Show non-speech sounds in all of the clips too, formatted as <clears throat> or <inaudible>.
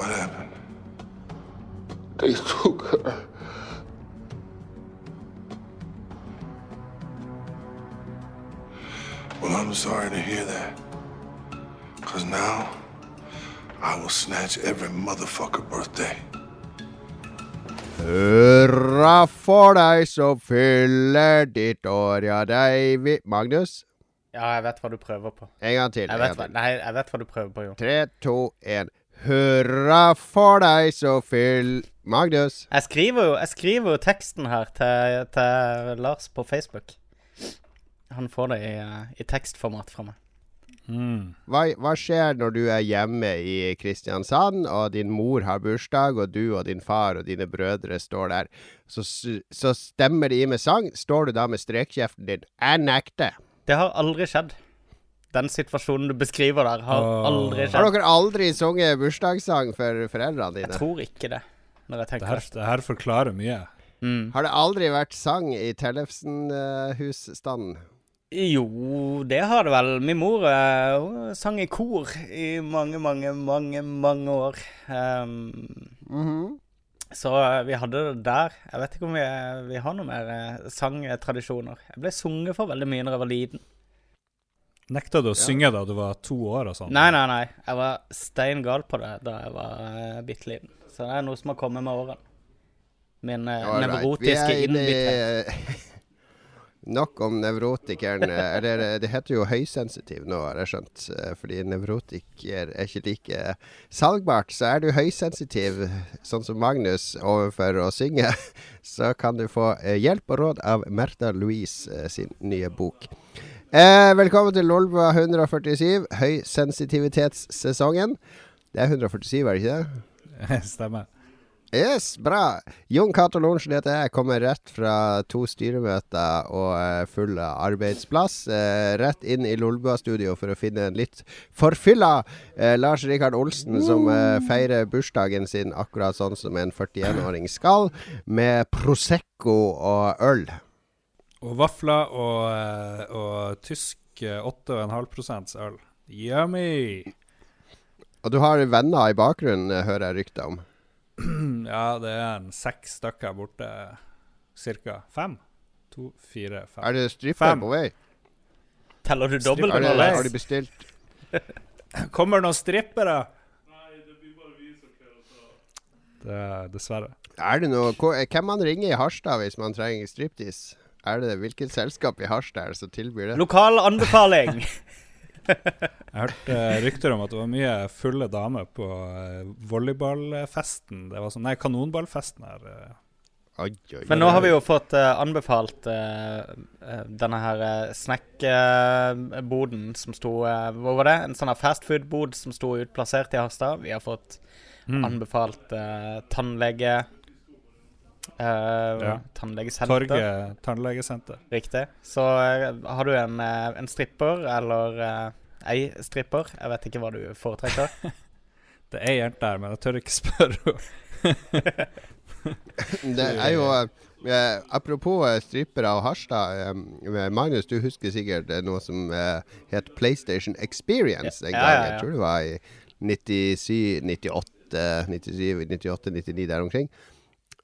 What happened? They took her. Well, I'm sorry to hear that. Because now, I will snatch every motherfucker birthday. Hurra for deg som fyller ditt år, ja, David Magnus? Ja, jeg vet hva du prøver på. En gang til. Jeg en vet, gang hva, nei, jeg vet hva du prøver på, Jon. Tre, to, én. Hurra for deg som fyll... Magnus? Jeg skriver jo, jeg skriver jo teksten her til, til Lars på Facebook. Han får det i, i tekstformat fra meg. Hva, hva skjer når du er hjemme i Kristiansand, og din mor har bursdag, og du og din far og dine brødre står der? Så, så stemmer de i med sang. Står du da med strekkjeften din 'Jeg nekter'? Det har aldri skjedd. Den situasjonen du beskriver der, har aldri aldri Har dere aldri sunget bursdagssang for foreldrene dine? Jeg tror ikke det, når jeg Det tenker her, det. det her forklarer mye. Mm. Har det aldri vært sang i Tellefsen-husstanden? Jo, det har det vel. Min mor uh, sang i kor i mange, mange, mange mange år. Um, mm -hmm. så eh, vi hadde det der. Jeg vet ikke om vi, vi har noe mer eh, sangtradisjoner. Jeg ble sunget for veldig mye når jeg var liten. Nekta du å synge da du var to år og sånn? Nei, nei, nei. Jeg var stein gal på det da jeg var uh, bitte liten. Så det er noe som har kommet med årene. Min uh, right. nevrotiske innbitthet. <laughs> Nok om nevrotikeren. Eller det heter jo høysensitiv nå, har jeg skjønt. eh, Fordi nevrotiker er ikke like salgbart. Så er du høysensitiv, sånn som Magnus, overfor å synge, <laughs> så kan du få hjelp og råd av Märtha Louise sin nye bok. Eh, velkommen til Lolbua 147, høysensitivitetssesongen. Det er 147, er det ikke det? <laughs> Stemmer. Yes, bra. Jon Cato Lorentzen heter jeg. Kommer rett fra to styremøter og eh, full arbeidsplass. Eh, rett inn i Lolbua-studio for å finne en litt forfylla eh, Lars Rikard Olsen, som eh, feirer bursdagen sin akkurat sånn som en 41-åring skal, med Prosecco og øl. Og vafler og, eh, og tysk eh, 8,5% øl. Yummy! Og du har venner i bakgrunnen, eh, hører jeg rykter om. <clears throat> Ja, det er en seks stykker borte. Cirka. Fem? To, fire, fem. Er det stripper på vei? Teller du dobbelt Har, det, har de bestilt <laughs> Kommer noen strippere? Det er dessverre. Er det noe Hvem man ringer i Harstad hvis man trenger striptease? Er det Hvilket selskap i Harstad som tilbyr det? Lokal anbefaling. <laughs> Jeg hørte eh, rykter om at det var mye fulle damer på eh, volleyballfesten. Det var sånn, Nei, kanonballfesten her. eh. Oi, oi, Men nå har vi jo fått uh, anbefalt uh, denne her uh, snackboden som sto Hva var det? En sånn fastfood-bod som sto utplassert i Harstad. Vi har fått Mm. anbefalt tannlege... eh, Ja. Tannlegesenter. Torget tannlegesenter. Riktig. Så uh, har du en, uh, en stripper, eller eh, ei stripper, jeg vet ikke hva du foretrekker. Det er ei jente der, men jeg tør ikke spørre henne. Det er jo eh, Apropos eh, strippere og Harstad. Eh, Magnus, du husker sikkert eh, noe som eh, het PlayStation Experience en Ja, gang. ja, ja. Jeg tror det var i 97, 98, 97, 98, 99, der omkring.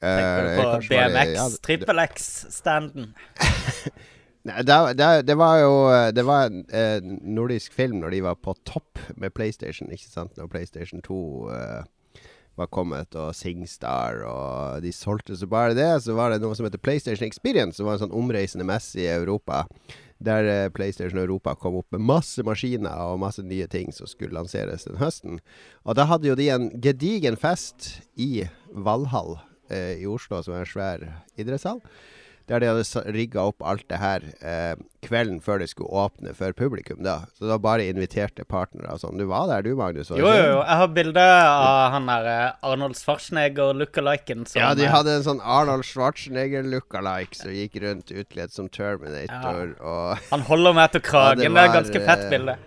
Eh, Tenker du på var det- BMX, trippel X-standen? <laughs> Det, det, det var jo eh, Det var en eh, nordisk film når de var på topp med PlayStation, ikke sant? Når PlayStation 2 eh, var kommet, og Singstar, og de solgte så bare det. Så var det noe som heter PlayStation Experience, som var en sånn omreisende messe i Europa. Der eh, PlayStation Europa kom opp med masse maskiner og masse nye ting som skulle lanseres den høsten. Og da hadde jo de en gedigen fest i Valhall eh, i Oslo, som er en svær idrettshall. Der de hadde rigga opp alt det her eh, kvelden før det skulle åpne for publikum. da Så da bare inviterte partnere og sånn. Du var der du, Magnus? Jo, jo, jo. Jeg har bilde av han der eh, Arnold Schwarzenegger lookaliken som Ja, de eh, hadde en sånn Arnold Schwarzenegger lookalike som gikk rundt utkledd som Terminator. Og Han holder meg til kragen. <laughs> Ja, det det, er ganske fett eh, bilde.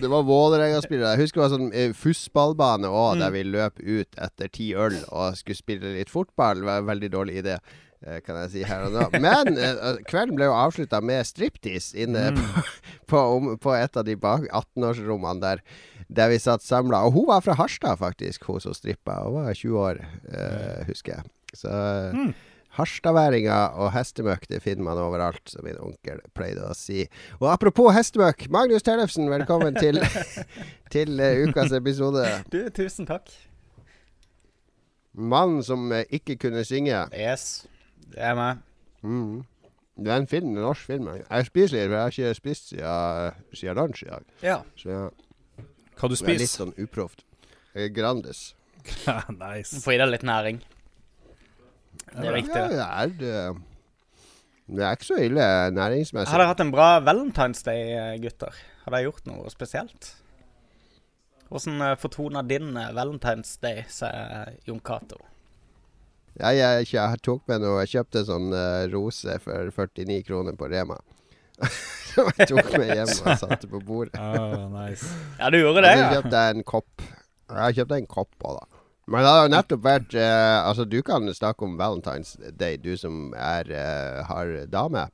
Det var Vålerenga-spillere. Jeg husker det var sånn eh, fussballbane òg, Mm. der vi løp ut etter ti øl og skulle spille litt fotball. Det var en veldig dårlig idé. eh, kan jeg si her og nå. Men eh, kvelden ble jo avslutta med striptease inne på, på, om- på et av de 18-årsrommene der, der vi satt samla. Og hun var fra Harstad, faktisk, hun som strippa. Hun var 20 år, uh, husker jeg. Så Mm. Harstadværinger og hestemøkk, det finner man overalt, som min onkel pleide å si. Og apropos hestemøkk, Magnus Tellefsen, velkommen til, <laughs> til uh, ukas episode. Du, tusen takk. Mannen som eh, ikke kunne synge. Yes, det er meg. Mm. Det er en film, en norsk film. Jeg spiser litt, for jeg har ikke spist siden, siden lunsj i dag. Ja. Så jeg, Hva du det er litt sånn uproft. Grandis. <laughs> nice. Få i deg litt næring. Det er viktig. Ja, det. det er, det, er ikke så ille næringsmessig. Har dere hatt en bra Valentine's Day, eh, gutter? Har dere gjort noe spesielt? Hvordan uh, fortona din eh, Valentine's Day seg, Jon Cato? Ja, jeg, jeg, jeg tok med noe Jeg kjøpte sånn eh, rose for 49 kroner på Rema. <laughs> Som jeg tok med hjem og <laughs> satte på bordet. oh, nice. Ja, du gjorde Og det, så kjøpte jeg en kopp. Jeg kjøpte en kopp òg, da. Men det har jo nettopp vært eh, Altså, du kan snakke om Valentine's Day, du som er, eh, har dame.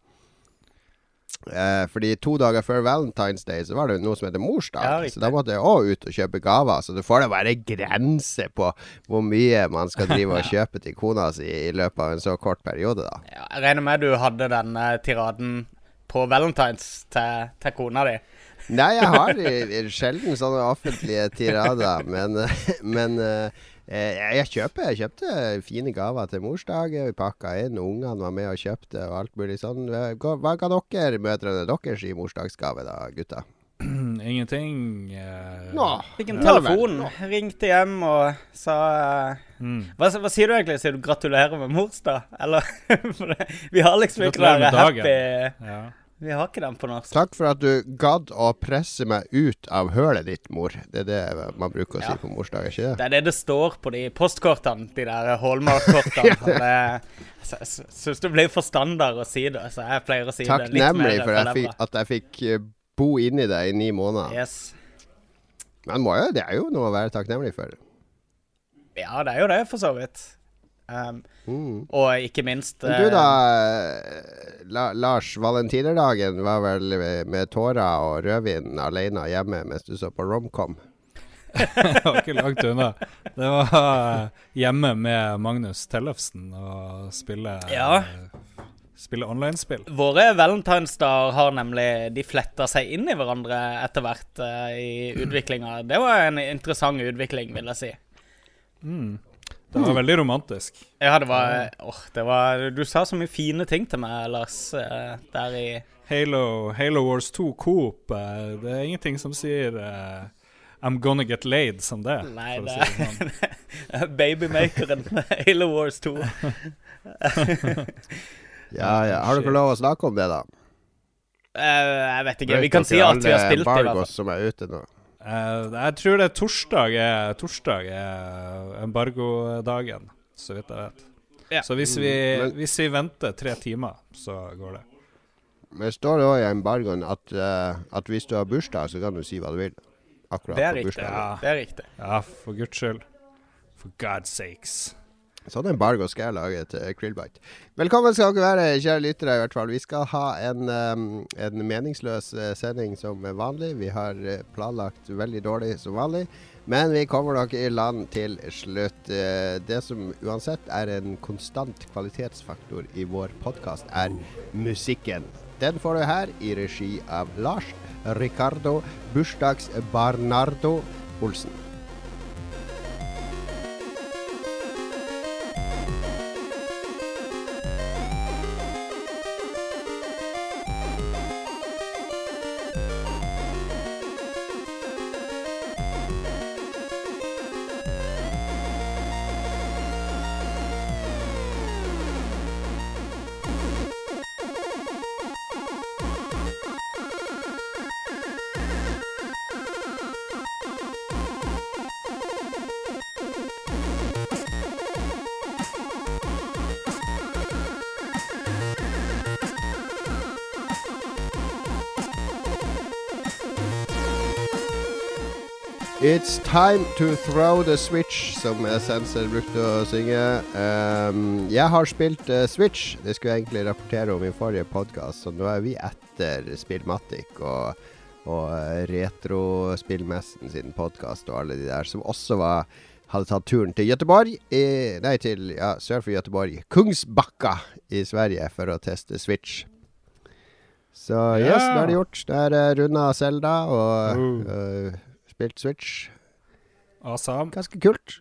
Eh, fordi to dager før Valentine's Day så var det noe som heter morsdag. Ja, så da måtte jeg òg ut og kjøpe gaver. Så det får da være grenser på hvor mye man skal drive og <laughs> kjøpe til kona si i løpet av en så kort periode, da. ja? Jeg regner med du hadde den eh, tiraden på Valentine's til, til kona di. Nei, jeg har <laughs> sjelden sånne offentlige tirader, men, <laughs> men eh, jeg, kjøper, jeg kjøpte fine gaver til morsdagen. Vi pakka inn, ungene var med og kjøpte og alt mulig sånn. Hva kan ga dere mødrene deres i morsdagsgave da, gutta? <clears throat> Ingenting eh, Nå, Fikk en telefon, ringte hjem og sa eh, mm. hva, hva sier du egentlig? Sier du 'gratulerer med morsdag'? Eller <laughs> Vi har liksom ikke dagen. happy Ja. Vi har ikke den på norsk. Takk for at du gadd å presse meg ut av hølet ditt, mor. Det er det man bruker å Ja. si på morsdag, ikke det? Det er det det står på de postkortene, de der Hallmark-kortene. <laughs> ja. Jeg syns det blir for standard å si det, så jeg pleier å si det litt mer Takknemlig for jeg fikk, at jeg fikk eh, bo inni det i ni måneder. Yes. Men må jo, det er jo noe å være takknemlig for. Ja, det er jo det, for så vidt. Um, Mm. og ikke minst Men du eh, da, La Lars. Valentinerdagen var vel med tårer og rødvin alene hjemme mens du så på Romcom. <laughs> Det var ikke langt unna. Det var eh, hjemme med Magnus Tellefsen og spille, Ja. eh, spille online-spill. Våre valentinsdager har nemlig De fletta seg inn i hverandre etter hvert uh, i utviklinga. Det var en interessant utvikling, vil jeg si. Mm. Det var veldig romantisk. Ja, det var oh, det var Du sa så mye fine ting til meg, Lars, eh, der i Halo, Halo Wars 2 Coop, eh, det er ingenting som sier uh, I'm gonna get laid som det. Nei, for å det si det sånn. <laughs> Babymakeren. <laughs> Halo Wars 2. <laughs> Ja, ja. Har dere lov å snakke om det, da? Uh, jeg vet ikke. Vi kan si at vi har spilt, i hvert fall. Bargos som er ute nå. Eh, jeg tror det er torsdag er, torsdag er embargodagen, så vidt jeg vet. Ja. Så hvis vi, Mm, men- hvis vi venter tre timer, så går det. Men det står òg i embargoen at, eh, at hvis du har bursdag, så kan du si hva du vil. Akkurat Det er på riktig. bursdagen. Ja. Det er riktig. Ja, for guds skyld. For God's sakes. Sånn embargo skal jeg lage til Krillbite. Velkommen skal dere være, kjære lyttere. i hvert fall. Vi skal ha en, en meningsløs eh, sending som vanlig. Vi har eh, planlagt veldig dårlig som vanlig. Men vi kommer nok i land til slutt. Eh, Det som uansett er en konstant kvalitetsfaktor i vår podkast, er musikken. Den får du her i regi av Lars Ricardo Bursdags-Barnardo Olsen. Thank you. It's time to throw the switch, som Sensor brukte å synge. Um, jeg har spilt uh, Switch. Det skulle jeg egentlig rapportere om i forrige podkast, så nå er vi etter Spillmatic og, og uh, Retrospillmessen sin podkast og alle de der som også var hadde tatt turen til Göteborg, i, nei, til ja, sør for Göteborg, Kungsbacka i Sverige, for å teste Switch. Så yes, yeah. det er det gjort. Det er uh, runda Selda og Oh. uh, spilt Switch. Awesome. Ganske kult.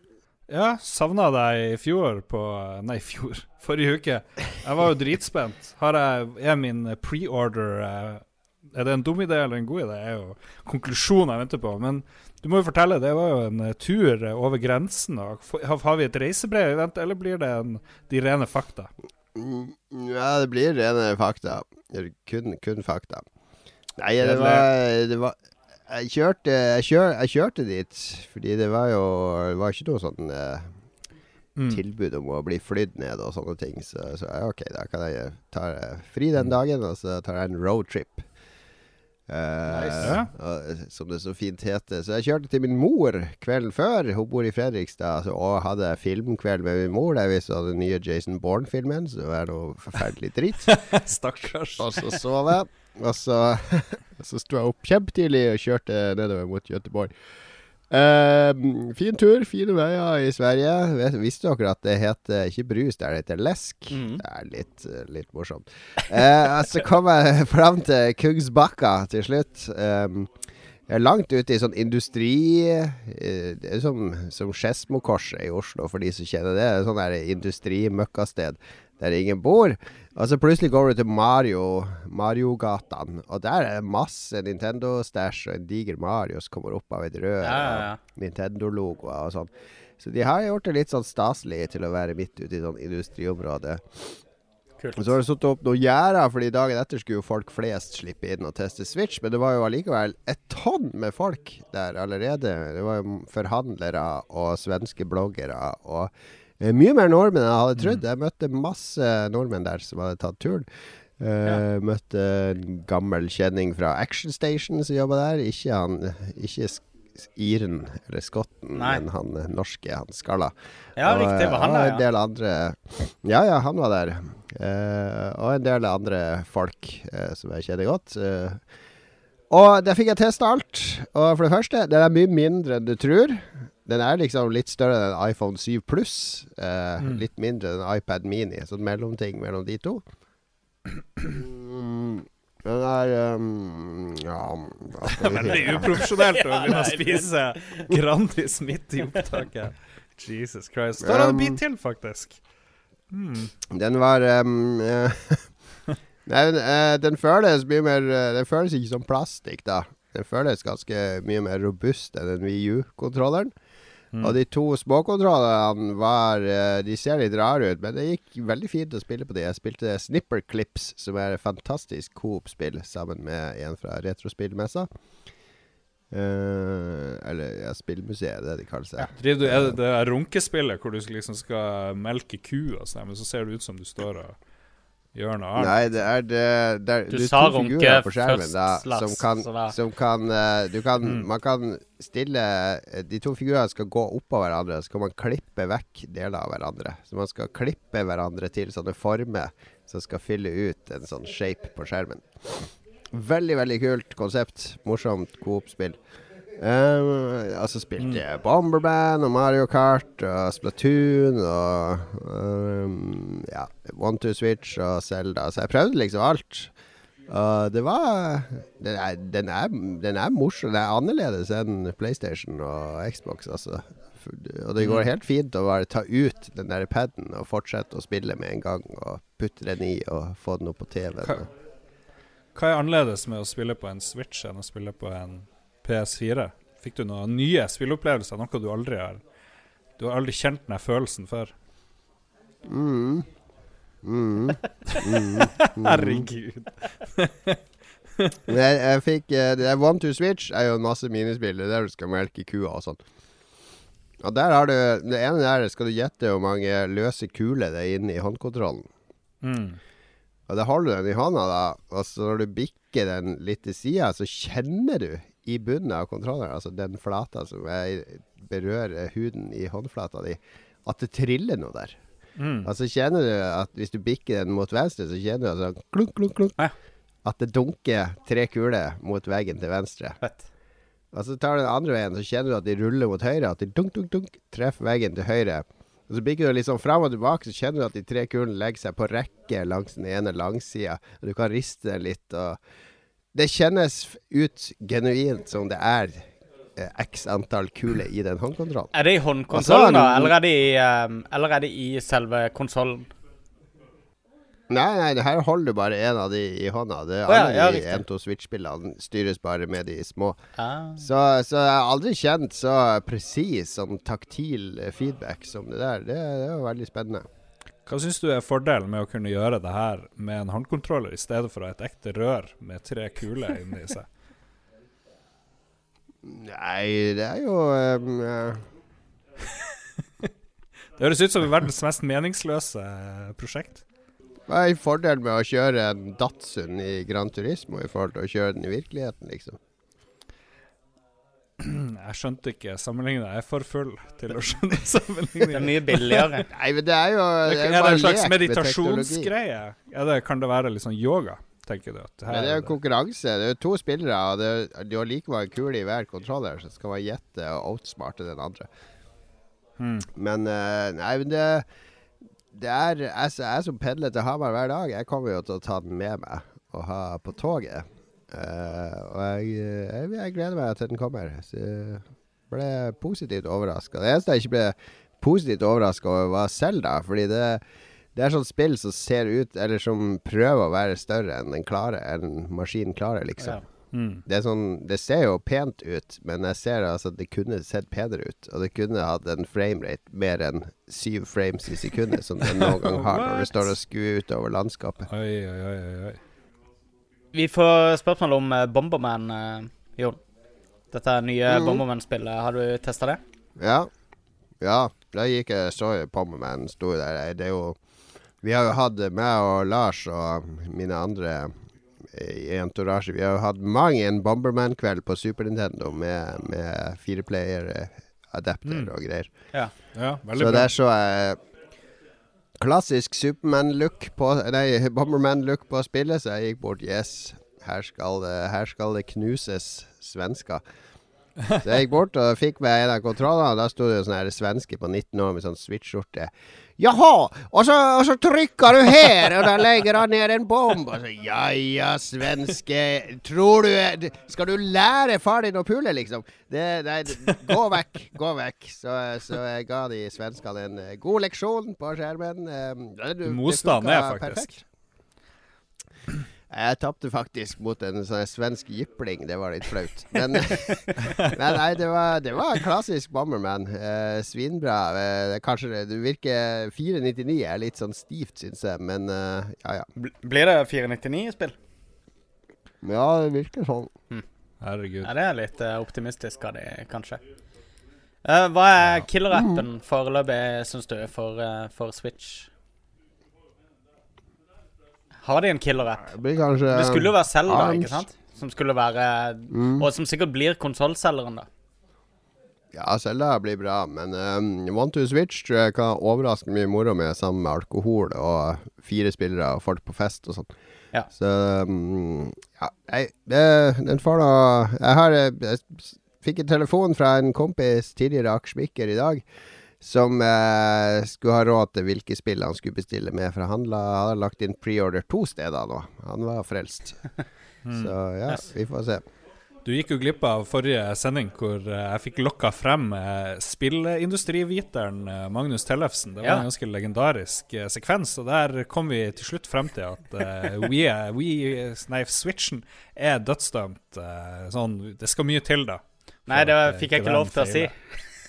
Ja, savna deg i fjor på Nei, fjor. <laughs> Forrige uke. Jeg var jo dritspent. Har jeg, er min pre-order eh, Er det en dum idé eller en god idé? Det er jo konklusjonen jeg venter på. Men du må jo fortelle, det var jo en eh, tur eh, over grensen. Har vi et reisebrev i vente, eller blir det en, de rene fakta? Mm, Ja, det blir rene fakta. Kun, kun fakta. Nei, det var, det var jeg, kjørte, jeg, kjør, jeg kjørte dit fordi det var jo Det var ikke noe sånn eh, Mm. tilbud om å bli flydd ned og sånne ting. Så, så ja, OK, da kan jeg ta eh, fri den dagen, og så tar jeg en roadtrip. Eh, Nice. Og, som det så fint heter. Så jeg kjørte til min mor kvelden før. Hun bor i Fredrikstad så, og hadde filmkveld med min mor der vi så den nye Jason Bourne-filmen, så det var noe forferdelig dritt. <laughs> Stakkars. Og så sov jeg. Og så, <laughs> så sto jeg opp kjempetidlig og kjørte nedover mot Göteborg. Ehm, fin tur, fine veier i Sverige. Visste dere at det heter ikke brus der, det heter lesk? Mm. Det er litt, litt morsomt. Uh, så kom jeg <laughs> fram til Kungsbakka til slutt. Um, jeg er langt ute i sånn industri eh, Det er som, som Skedsmokorset i Oslo, for de som kjenner det. det er sånn der industrimøkkasted der ingen bor. Og så plutselig går du til Mario Mario-gatene, og der er det masse Nintendo-stæsj og en diger Mario som kommer opp av et rør. Ja, ja, ja. og Nintendo-logoer og sånn. Så de har gjort det litt sånn staselig til å være midt ute i sånn industriområde. Kult. Og så har det satt opp noen gjerder, fordi dagen etter skulle jo folk flest slippe inn og teste Switch. Men det var jo allikevel et tonn med folk der allerede. Det var jo forhandlere og svenske bloggere og mye mer nordmenn enn jeg hadde trodd. Jeg møtte masse nordmenn der som hadde tatt turen. Eh, Møtte en gammel kjenning fra Action Station som jobba der. Ikke han Ikke iren eller skotten, Nei. men han eh, norske, han skalla. Ja, Og, riktig. eh, Var han der, en ja? del andre Ja, ja, han var der. Uh, og en del andre folk uh, som jeg kjenner godt. eh. og der fikk jeg testa alt. Og for det første, den er mye mindre enn du tror. Den er liksom litt større enn en iPhone 7 Pluss. eh, Mm. Litt mindre enn en iPad Mini. Sånn mellomting mellom de to. Mm, den er um, Ja <laughs> Det er Veldig uprofesjonelt å begynne å spise Grandis midt i opptaket. Jesus Christ. Da er det en bit til, faktisk. Mm. Den var um, eh, Nei, <laughs> den, eh, den føles mye mer eh, Den føles ikke som plastikk, da. Den føles ganske mye mer robust enn den Wii U-kontrolleren. Mm. Og de to småkontrollene var eh, De ser litt rare ut, men det gikk veldig fint å spille på de. Jeg spilte Snipper Clips, som er et fantastisk coop-spill, sammen med en fra Retrospillmessa. Uh, eller ja, Spillmuseet, det de kaller seg. Er det der runkespillet hvor du liksom skal melke ku og sånn, men så ser det ut som du står og gjør noe annet? Nei, det er det, det er, Du det er sa runke figurer på skjermen da, slags, som kan, som kan uh, Du kan Mm. Man kan stille eh, De to figurene skal gå oppå hverandre, så kan man klippe vekk deler av hverandre. Så man skal klippe hverandre til sånne former som skal fylle ut en sånn shape på skjermen. Veldig, veldig kult konsept. Morsomt coop-spill. Uh, altså spilte jeg Bomberman og Mario Kart og Splatoon og um, ja, One Two Switch og Zelda. Så jeg prøvde liksom alt. Og det var Den er, den er, den er morsom. Den er annerledes enn PlayStation og Xbox, altså. Og det går helt fint å bare ta ut den der paden og fortsette å spille med en gang. Og putte den i og få den opp på TV-en. Hva er annerledes med å spille på en Switch enn å spille på en PS4? Fikk du noen nye spilleopplevelser, noe du aldri har Du har aldri kjent den følelsen før? Mm. Mm. Mm. Mm. <laughs> Herregud. <laughs> Jeg, jeg fikk eh, Det er One to Switch er jo en masse minispill. Det er der du skal melke kua og sånn. Og der har du Det ene der skal du gjette hvor mange løse kuler det er inne i håndkontrollen. Mm. Og da holder du den i hånda, da. Og så når du bikker den litt til sida, så kjenner du i bunnen av kontrolleren, altså den flata som er, berører huden i håndflata di, at det triller noe der. Mm. Altså kjenner du at hvis du bikker den mot venstre, så kjenner du altså klunk, klunk, klunk. Ja. At det dunker tre kuler mot veggen til venstre. Fett. Og så tar du den andre veien, så kjenner du at de ruller mot høyre. At de dunk, dunk, dunk, treffer veggen til høyre. Og så bikker du litt sånn fram og tilbake, så kjenner du at de tre kulene legger seg på rekke langs den ene langsida. Du kan riste litt. Og det kjennes ut genuint som det er eh, x antall kuler i den håndkontrollen. Er det i Og så håndkonsollen, er da? Eller er det i, um, eller er det i selve konsollen? Nei, nei, her holder du bare en av de i hånda. Det, oh, alle ja, de. 1-2 Switch-spillene styres bare med de små. Ah. Så, så jeg har aldri kjent så presis sånn taktil feedback som det der. Det, det var veldig spennende. Hva syns du er fordelen med å kunne gjøre det her med en håndkontroller i stedet for et ekte rør med tre kuler inni seg? Nei, det er jo um, Det høres ut som verdens mest meningsløse eh, prosjekt. Hva er fordelen med å kjøre en Datsun i Gran Turismo i forhold til å kjøre den i virkeligheten, liksom? <clears throat> Jeg skjønte ikke sammenligninga. Jeg er for full til å skjønne <laughs> Det er mye billigere. <laughs> Nei, men det er jo det er Er det en slags meditasjonsgreie? Ja, det, kan det være litt sånn yoga, tenker du? At her Men det er er jo konkurranse. Det er jo to spillere, og det er, de har like mange kuler i hver kontroller, så skal man gjette og outsmarte den andre. Hmm. Men eh, Nei, men det Det er Jeg, jeg som pendler til Hamar hver dag, jeg kommer jo til å ta den med meg og ha på toget. Eh, og jeg, jeg, jeg gleder meg til den kommer. Så jeg ble positivt overraska. Det eneste jeg ikke ble positivt overraska over, var Selda. Fordi det, det er sånn spill som ser ut Eller som prøver å være større enn den klarer Enn maskinen klarer, liksom. Ja. Mm. Det, sånn, det ser jo pent ut, men jeg ser altså at det kunne sett penere ut. Og det kunne hatt en framerate mer enn syv frames i sekundet, som det noen gang har når du det står og skuer utover landskapet. Oi, oi, oi, oi. Vi får spørsmål om eh, Bomberman, uh, Jon. Dette nye mm. Bomberman-spillet. Har du testa det? Ja. Ja, da gikk jeg så Bomberman sto der. Det er jo Vi har jo hatt meg og Lars og mine andre i entourage Vi har jo hatt mang en Bomberman-kveld på Super Nintendo med, med fireplayer-adapter Mm. og greier. Ja, veldig Så bra. der så jeg klassisk Superman-look på Nei, Bomberman-look på spillet, så jeg gikk bort Yes, her skal det, her skal det knuses svensker. Så jeg gikk bort og fikk meg en av kontrollene, da sto det jo sånn her svenske på 19 år med sånn switch-skjorte. Jaha, og så, og så trykker du her, og da legger han ned en bomb. Og så, ja ja, svenske Tror du Skal du lære far din å pule, liksom? Det, nei, gå vekk, gå vekk. Så, så jeg ga de svenskene en eh, god leksjon på skjermen. Um, det, det Motstand er faktisk. perfekt. Jeg tapte faktisk mot en sånn svensk jypling. Det var litt flaut. Men, <laughs> men nei, det var, det var en klassisk Bomberman. Eh, svinbra. Eh, kanskje det, det virker 499 er litt sånn stivt, syns jeg. Men eh, ja, ja. Blir det 499 i spill? Ja, det virker sånn. Herregud. Ja, det er litt uh, optimistisk av de, kanskje. Uh, hva er killer-appen foreløpig, syns du, for, uh, for Switch? Har de en killer-app? Det blir kanskje Det skulle jo være Zelda, Arms. ikke sant? Som skulle være Mm. Og som sikkert blir konsollselgeren, da. Ja, Selda blir bra, men um, One to Switch tror jeg kan overraske mye moro med sammen med alkohol og fire spillere og folk på fest og sånn. Ja. Så um, ja, jeg, det, den får da Jeg har jeg, Jeg fikk en telefon fra en kompis, tidligere aksjemikker, i dag. Som eh, skulle ha råd til hvilke spill han skulle bestille med. For han la, hadde lagt inn preorder to steder nå. Han var frelst. <laughs> Så ja, Yes. vi får se. Du gikk jo glipp av forrige sending hvor eh, jeg fikk lokka frem uh, spillindustriviteren eh, Magnus Tellefsen. Det var Ja. en ganske legendarisk eh, sekvens, og der kom vi til slutt frem til at uh, we, we, nei, Switchen er dødsdømt. Uh, sånn, det skal mye til, da. Nei, det eh, fikk jeg ikke ikke lov til å si.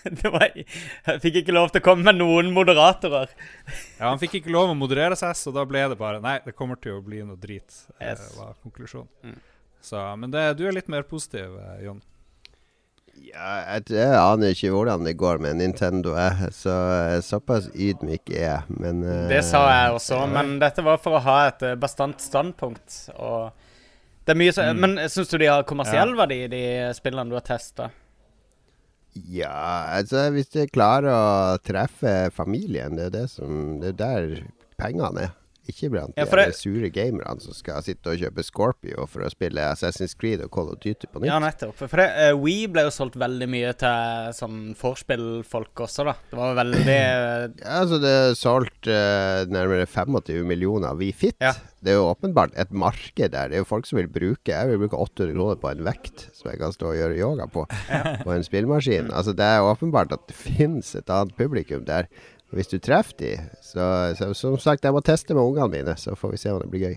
<laughs> var, jeg fikk ikke lov til å komme med noen moderatorer. Ja, Han fikk ikke lov å moderere seg, så da ble det bare Nei, det kommer til å bli noe drit, eh, Yes. var konklusjonen. Mm. Så, men det, du er litt mer positiv, eh, Jon. Ja, jeg, jeg aner ikke hvordan det går med Nintendo, jeg. Så eh, såpass ydmyk er jeg. Men eh, Det sa jeg også, men dette var for å ha et bastant standpunkt. Og Det er mye så, Mm. Men syns du de har kommersiell verdi, de spillene du har testa? Ja, altså hvis de klarer å treffe familien, det er det som Det er der pengene er. Ikke blant Ja, de for der sure gamerne som skal sitte og kjøpe Scorpio for å spille Assassin's Creed og Call of Duty på nytt. Ja, nettopp. For det, uh, We ble jo solgt veldig mye til sånn vorspiel-folk også, da. Det var veldig <clears throat> eh, Ja, altså Det er solgt uh, nærmere 25 millioner WeFit. Ja. Det er jo åpenbart et marked der. Det er jo folk som vil bruke Jeg vil bruke 800 kroner på en vekt som jeg kan stå og gjøre yoga på. På en spillmaskin. Altså Det er åpenbart at det finnes et annet publikum der. Hvis du treffer de, så, så som sagt, jeg må teste med ungene mine, så får vi se om det blir gøy.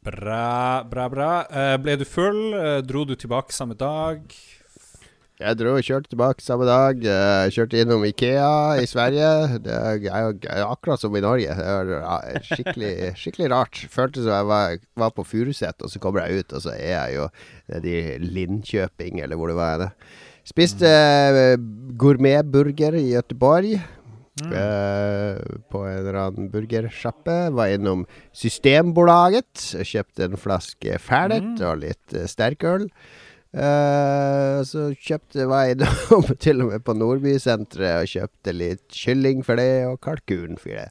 Bra, bra, bra. Uh, ble du full? Uh, dro du tilbake samme dag? Jeg dro og kjørte tilbake samme dag. eh, kjørte innom Ikea i Sverige. Det er, akkurat som i Norge. Det er skikkelig, skikkelig rart. Føltes som jeg var, var på Furuset, og så kommer jeg ut, og så er jeg jo nede i Linköping, eller hvor det var. henne. Spiste eh, gourmetburger i Göteborg. Uh, på en eller annen burgersjappe. Var innom Systembolaget. Kjøpte en flaske Fernet og litt uh, sterkøl. Uh, så kjøpte var jeg innom <laughs> til og med på Nordbysenteret og kjøpte litt kylling for det og kalkun for det.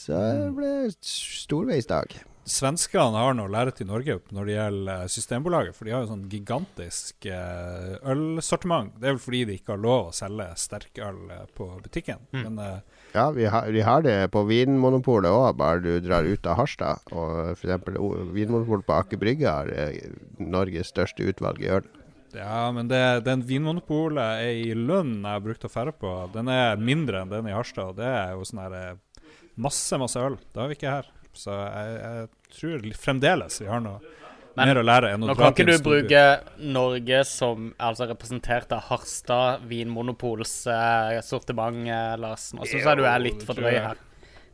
Så det ble storveisdag. Svenskene har noe å lære til Norge når det gjelder eh, Systembolaget. For de har jo sånn gigantisk eh, ølsortiment. Det er vel fordi de ikke har lov å selge sterkøl eh, på butikken. Men eh, Ja, vi har, vi har det på Vinmonopolet òg, bare du drar ut av Harstad. Og f.eks. Vinmonopolet på Aker Brygge har eh, Norges største utvalg i øl. ja, men det, den Vinmonopolet er i Lund jeg har brukt å ferde på, den er mindre enn den i Harstad. Og det er jo sånn her masse, masse øl. Det har vi ikke her. Så jeg, jeg tror fremdeles vi har noe Men mer å lære enn å Nå kan ikke du bruke Norge som altså representert av Harstad Vinmonopols eh, sortiment, eh, Lars. Nå syns jeg du er litt for det drøy her.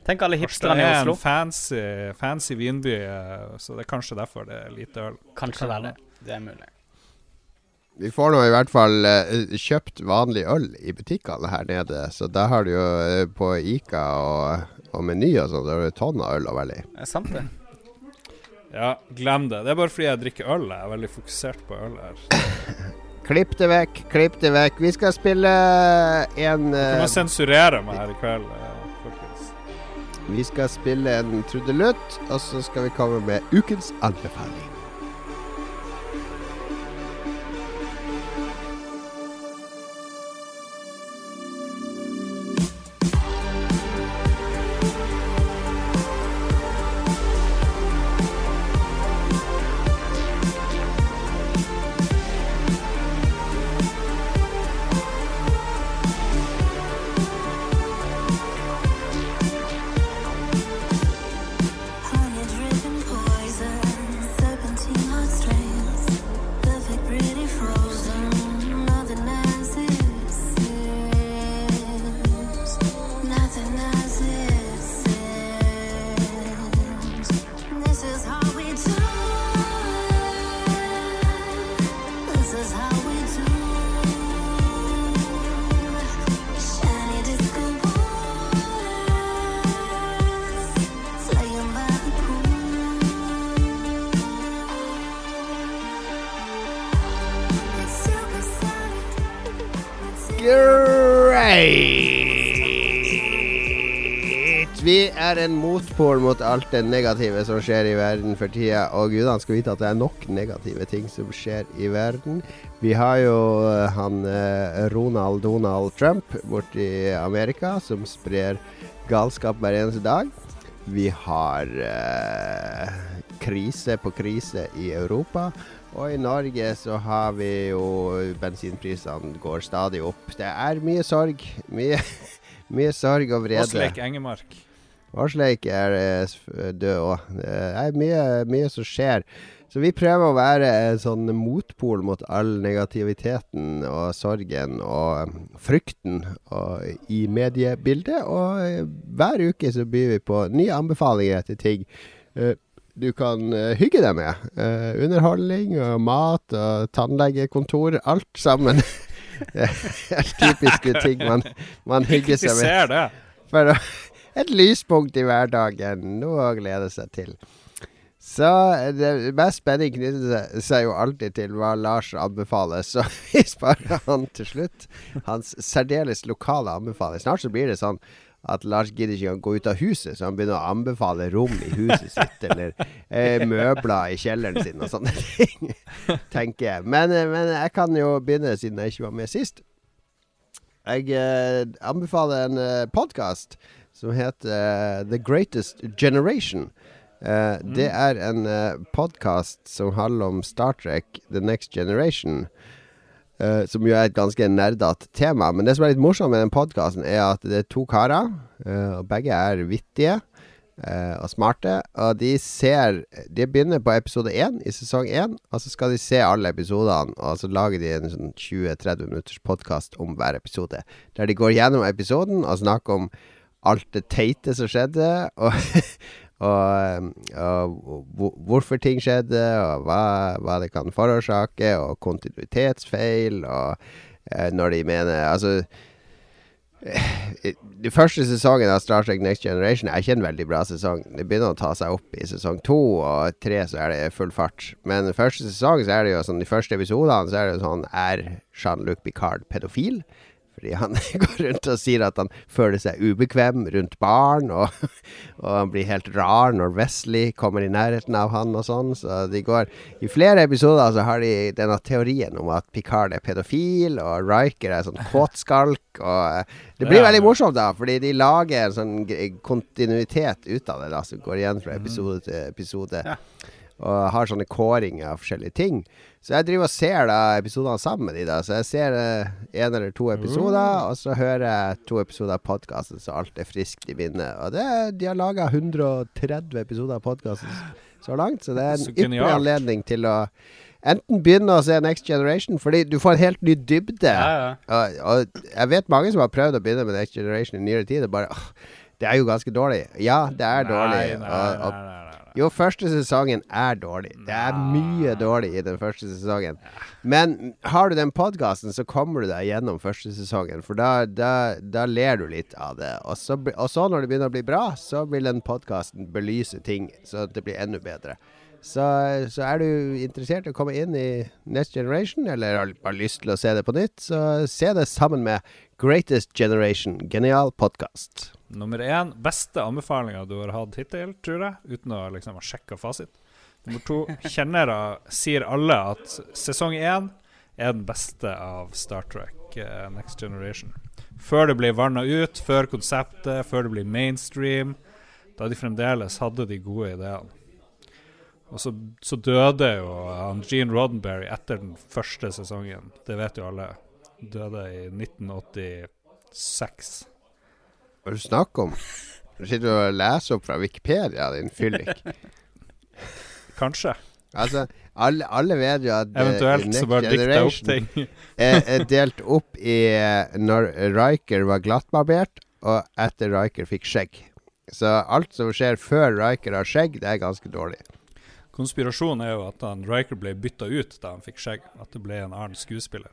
Tenk alle hipsterne i er en fancy, fancy vinby, eh, så det er kanskje derfor det er lite øl. Kanskje det er det. Det er mulig. Vi får nå i hvert fall eh, kjøpt vanlig øl i butikkene her nede. Så da har du jo eh, på Ica og, og Meny og sånn, da har du tonn av øl å velge i. Er sant, det. Ja, glem det. Det er bare fordi jeg drikker øl. Jeg er veldig fokusert på øl her. Klipp det vekk, klipp det vekk. Vi skal spille en Du eh, må sensurere meg her i kveld, eh, folkens. Vi skal spille en trudelutt, og så skal vi komme med ukens anbefaling. Motpol mot alt det negative som skjer i verden for tida. Og gudene skal vite at det er nok negative ting som skjer i verden. Vi har jo eh, han eh, Ronald Donald Trump borti Amerika som sprer galskap hver eneste dag. Vi har eh, krise på krise i Europa. Og i Norge så har vi jo Bensinprisene går stadig opp. Det er mye sorg. Mye, <laughs> mye sorg og vrede. Åsleik Engemark. Årsleik er eh, død òg. Det er mye, mye som skjer. Så vi prøver å være en sånn motpol mot all negativiteten og sorgen og eh, frykten og, i mediebildet. Og eh, hver uke så byr vi på nye anbefalinger til ting eh, du kan eh, hygge deg med. Eh, underholdning og mat og tannlegekontor. Alt sammen. <laughs> Det er typiske ting man, man hygger seg med. <laughs> For å, et lyspunkt i hverdagen. Noe å glede seg til. Så det mest spenning knytter seg- jo alltid til hva Lars anbefaler, så <laughs> vi sparer han til slutt. Hans særdeles lokale anbefaling. Snart så blir det sånn at Lars gidder ikke å gå ut av huset, så han begynner å anbefale rom i huset sitt, eller eh, møbler i kjelleren sin og sånne ting, <laughs> tenker jeg. Men, eh, men jeg kan jo begynne, siden jeg ikke var med sist. Jeg eh, anbefaler en eh, podkast som heter eh, The Greatest Generation. Eh, Det er en uh, podkast som handler om Star Trek The Next Generation. Uh, som jo er et ganske nerdete tema. Men det som er litt morsomt med den podkasten, er at det er to karer. uh, og begge er vittige eh, og smarte. Og de ser De begynner på episode én i sesong én, og så skal de se alle episodene. Og så lager de en sånn 20-30 minutters podkast om hver episode. Der de går gjennom episoden og snakker om alt det teite som skjedde. Og <laughs> og, og hvor- hvorfor ting skjedde, og hva, hva det kan forårsake, og kontinuitetsfeil, og eh, når de mener Altså <sighs> Den første sesongen av Star Trek Next Generation er ikke en veldig bra sesong. Det begynner å ta seg opp i sesong to og tre, så er det full fart. Men den første sesong så er det jo sånn De første episodene så er det jo sånn Er Jean-Luc Picard pedofil? Fordi han <laughs> går rundt og sier at han føler seg ubekvem rundt barn, og, <laughs> og han blir helt rar når Wesley kommer i nærheten av han og sånn. Så de går I flere episoder så har de denne teorien om at Picard er pedofil, og Riker er sånn kåtskalk, og eh, Det blir Ja. veldig morsomt, da, fordi de lager en sånn kontinuitet ut av det, da, som går igjen fra episode til episode. Ja. Og har sånne kåringer av forskjellige ting. Så jeg driver og ser da episodene sammen med de da. Så jeg ser eh, en eller to episoder, og så hører jeg to episoder av podkasten, så alt er friskt i minnet. Og det, de har laga 130 episoder av podkasten så langt, så det er en ypperlig anledning til å enten begynne å se Next Generation, fordi du får en helt ny dybde. Ja, ja. Og, og jeg vet mange som har prøvd å begynne med Next Generation i nyere tid, og bare åh, Det er jo ganske dårlig. Ja, det er dårlig. Nei, nei, og, og, nei. Jo, første sesongen er dårlig. Det er mye dårlig i den første sesongen. Men har du den podkasten, så kommer du deg gjennom første sesongen. For da, da, da ler du litt av det. Og så, og så når det begynner å bli bra, så vil den podkasten belyse ting så det blir enda bedre. Så, så er du interessert i å komme inn i Next Generation, eller har bare lyst til å se det på nytt, så se det sammen med Greatest Generation. Genial podkast. Nummer én, beste anbefalinga du har hatt hittil, tror jeg, uten å liksom ha sjekka fasit. Nummer to, <laughs> kjennere sier alle at sesong én er den beste av Star Trek uh, Next Generation. Før det blir vanna ut, før konseptet, før det blir mainstream, da de fremdeles hadde de gode ideene. Og så, så døde jo han Gene Roddenberry etter den første sesongen. Det vet jo alle. Døde i 1986. Hva er det du snakker om? Du sitter og leser opp fra Wikipedia, din fyllik. Kanskje. Altså, alle, alle vet jo at Eventuelt Eventuelt så Next bare dikta opp ting. <laughs> er, er delt opp i eh, når Riker var glattbarbert, og etter Riker fikk skjegg. Så alt som skjer før Riker har skjegg, det er ganske dårlig. Konspirasjonen er jo at han Riker ble bytta ut da han fikk skjegg. At det ble en annen skuespiller.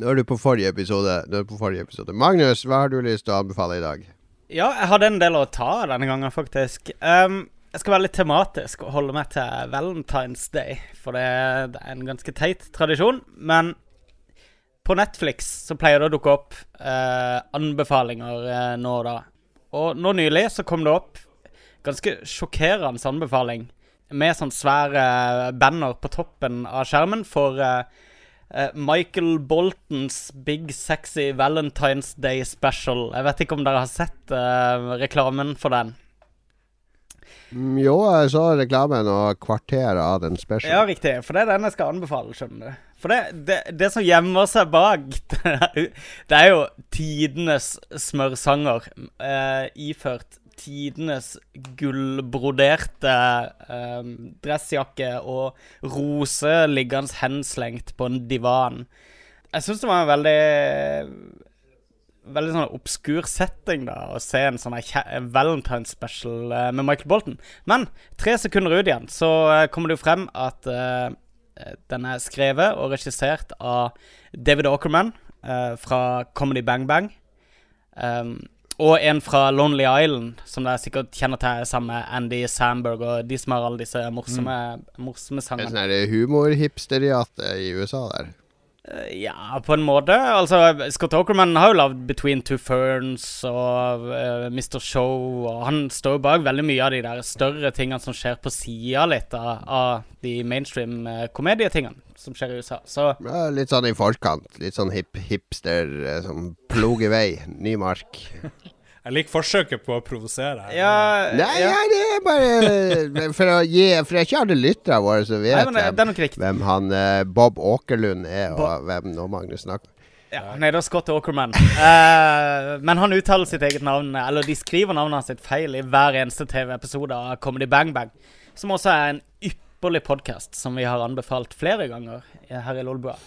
Nå er du på forrige episode. Nå er du på forrige episode. Magnus, hva har du lyst til å anbefale i dag? Ja, jeg hadde en del å ta denne gangen, faktisk. Um, jeg skal være litt tematisk og holde meg til Valentine's Day, for det, det er en ganske teit tradisjon. Men på Netflix så pleier det å dukke opp uh, anbefalinger uh, nå og da. Og nå nylig så kom det opp ganske sjokkerende anbefaling med sånn svære banner på toppen av skjermen for eh, eh, Michael Boltons Big Sexy Valentine's Day Special. Jeg vet ikke om dere har sett uh, reklamen for den? Mm, jo, jeg så reklamen og kvarteret av den special. Ja, riktig. For det er den jeg skal anbefale, skjønner du. For det, det, det som gjemmer seg bak, <laughs> det er jo tidenes smørsanger uh, iført tidenes gullbroderte eh, dressjakke og rose liggende henslengt på en divan. Jeg syns det var en veldig Veldig sånn obskur setting da å se en sånn her Valentine special eh, med Michael Bolton. Men tre sekunder ut igjen så eh, kommer det jo frem at eh, den er skrevet og regissert av David Aukerman eh, fra Comedy Bang Bang. Um, og en fra Lonely Island, som dere sikkert kjenner til, sammen med Andy Samberg og de som har alle disse morsomme, morsomme En sånn her humorhipsteriate i USA der. Eh, Ja, på en måte. Altså, Scott Okerman har jo lagd Between Two Ferns og uh, Mr. Show, og han står jo bak veldig mye av de der større tingene som skjer på sida litt av, av de mainstream eh, komedietingene som skjer i USA. Så Ja, litt sånn i forkant. Litt sånn hip hipster eh, som ploger vei. Ny mark. Jeg liker forsøket på å provosere. ja, Nei, ja. ja, det er bare For å gi For jeg ikke alle lytterne våre som vet Nei, men hvem, riktig. hvem han eh, Bob Åkerlund er, og hvem nå Magnus snakker Ja, nei, da Scott Åkerman. Uh, men han uttaler sitt eget navn, eller de skriver navnet hans sitt feil i hver eneste TV-episode av Comedy Bang Bang, som også er en ypperlig podkast som vi har anbefalt flere ganger her i Lolbua.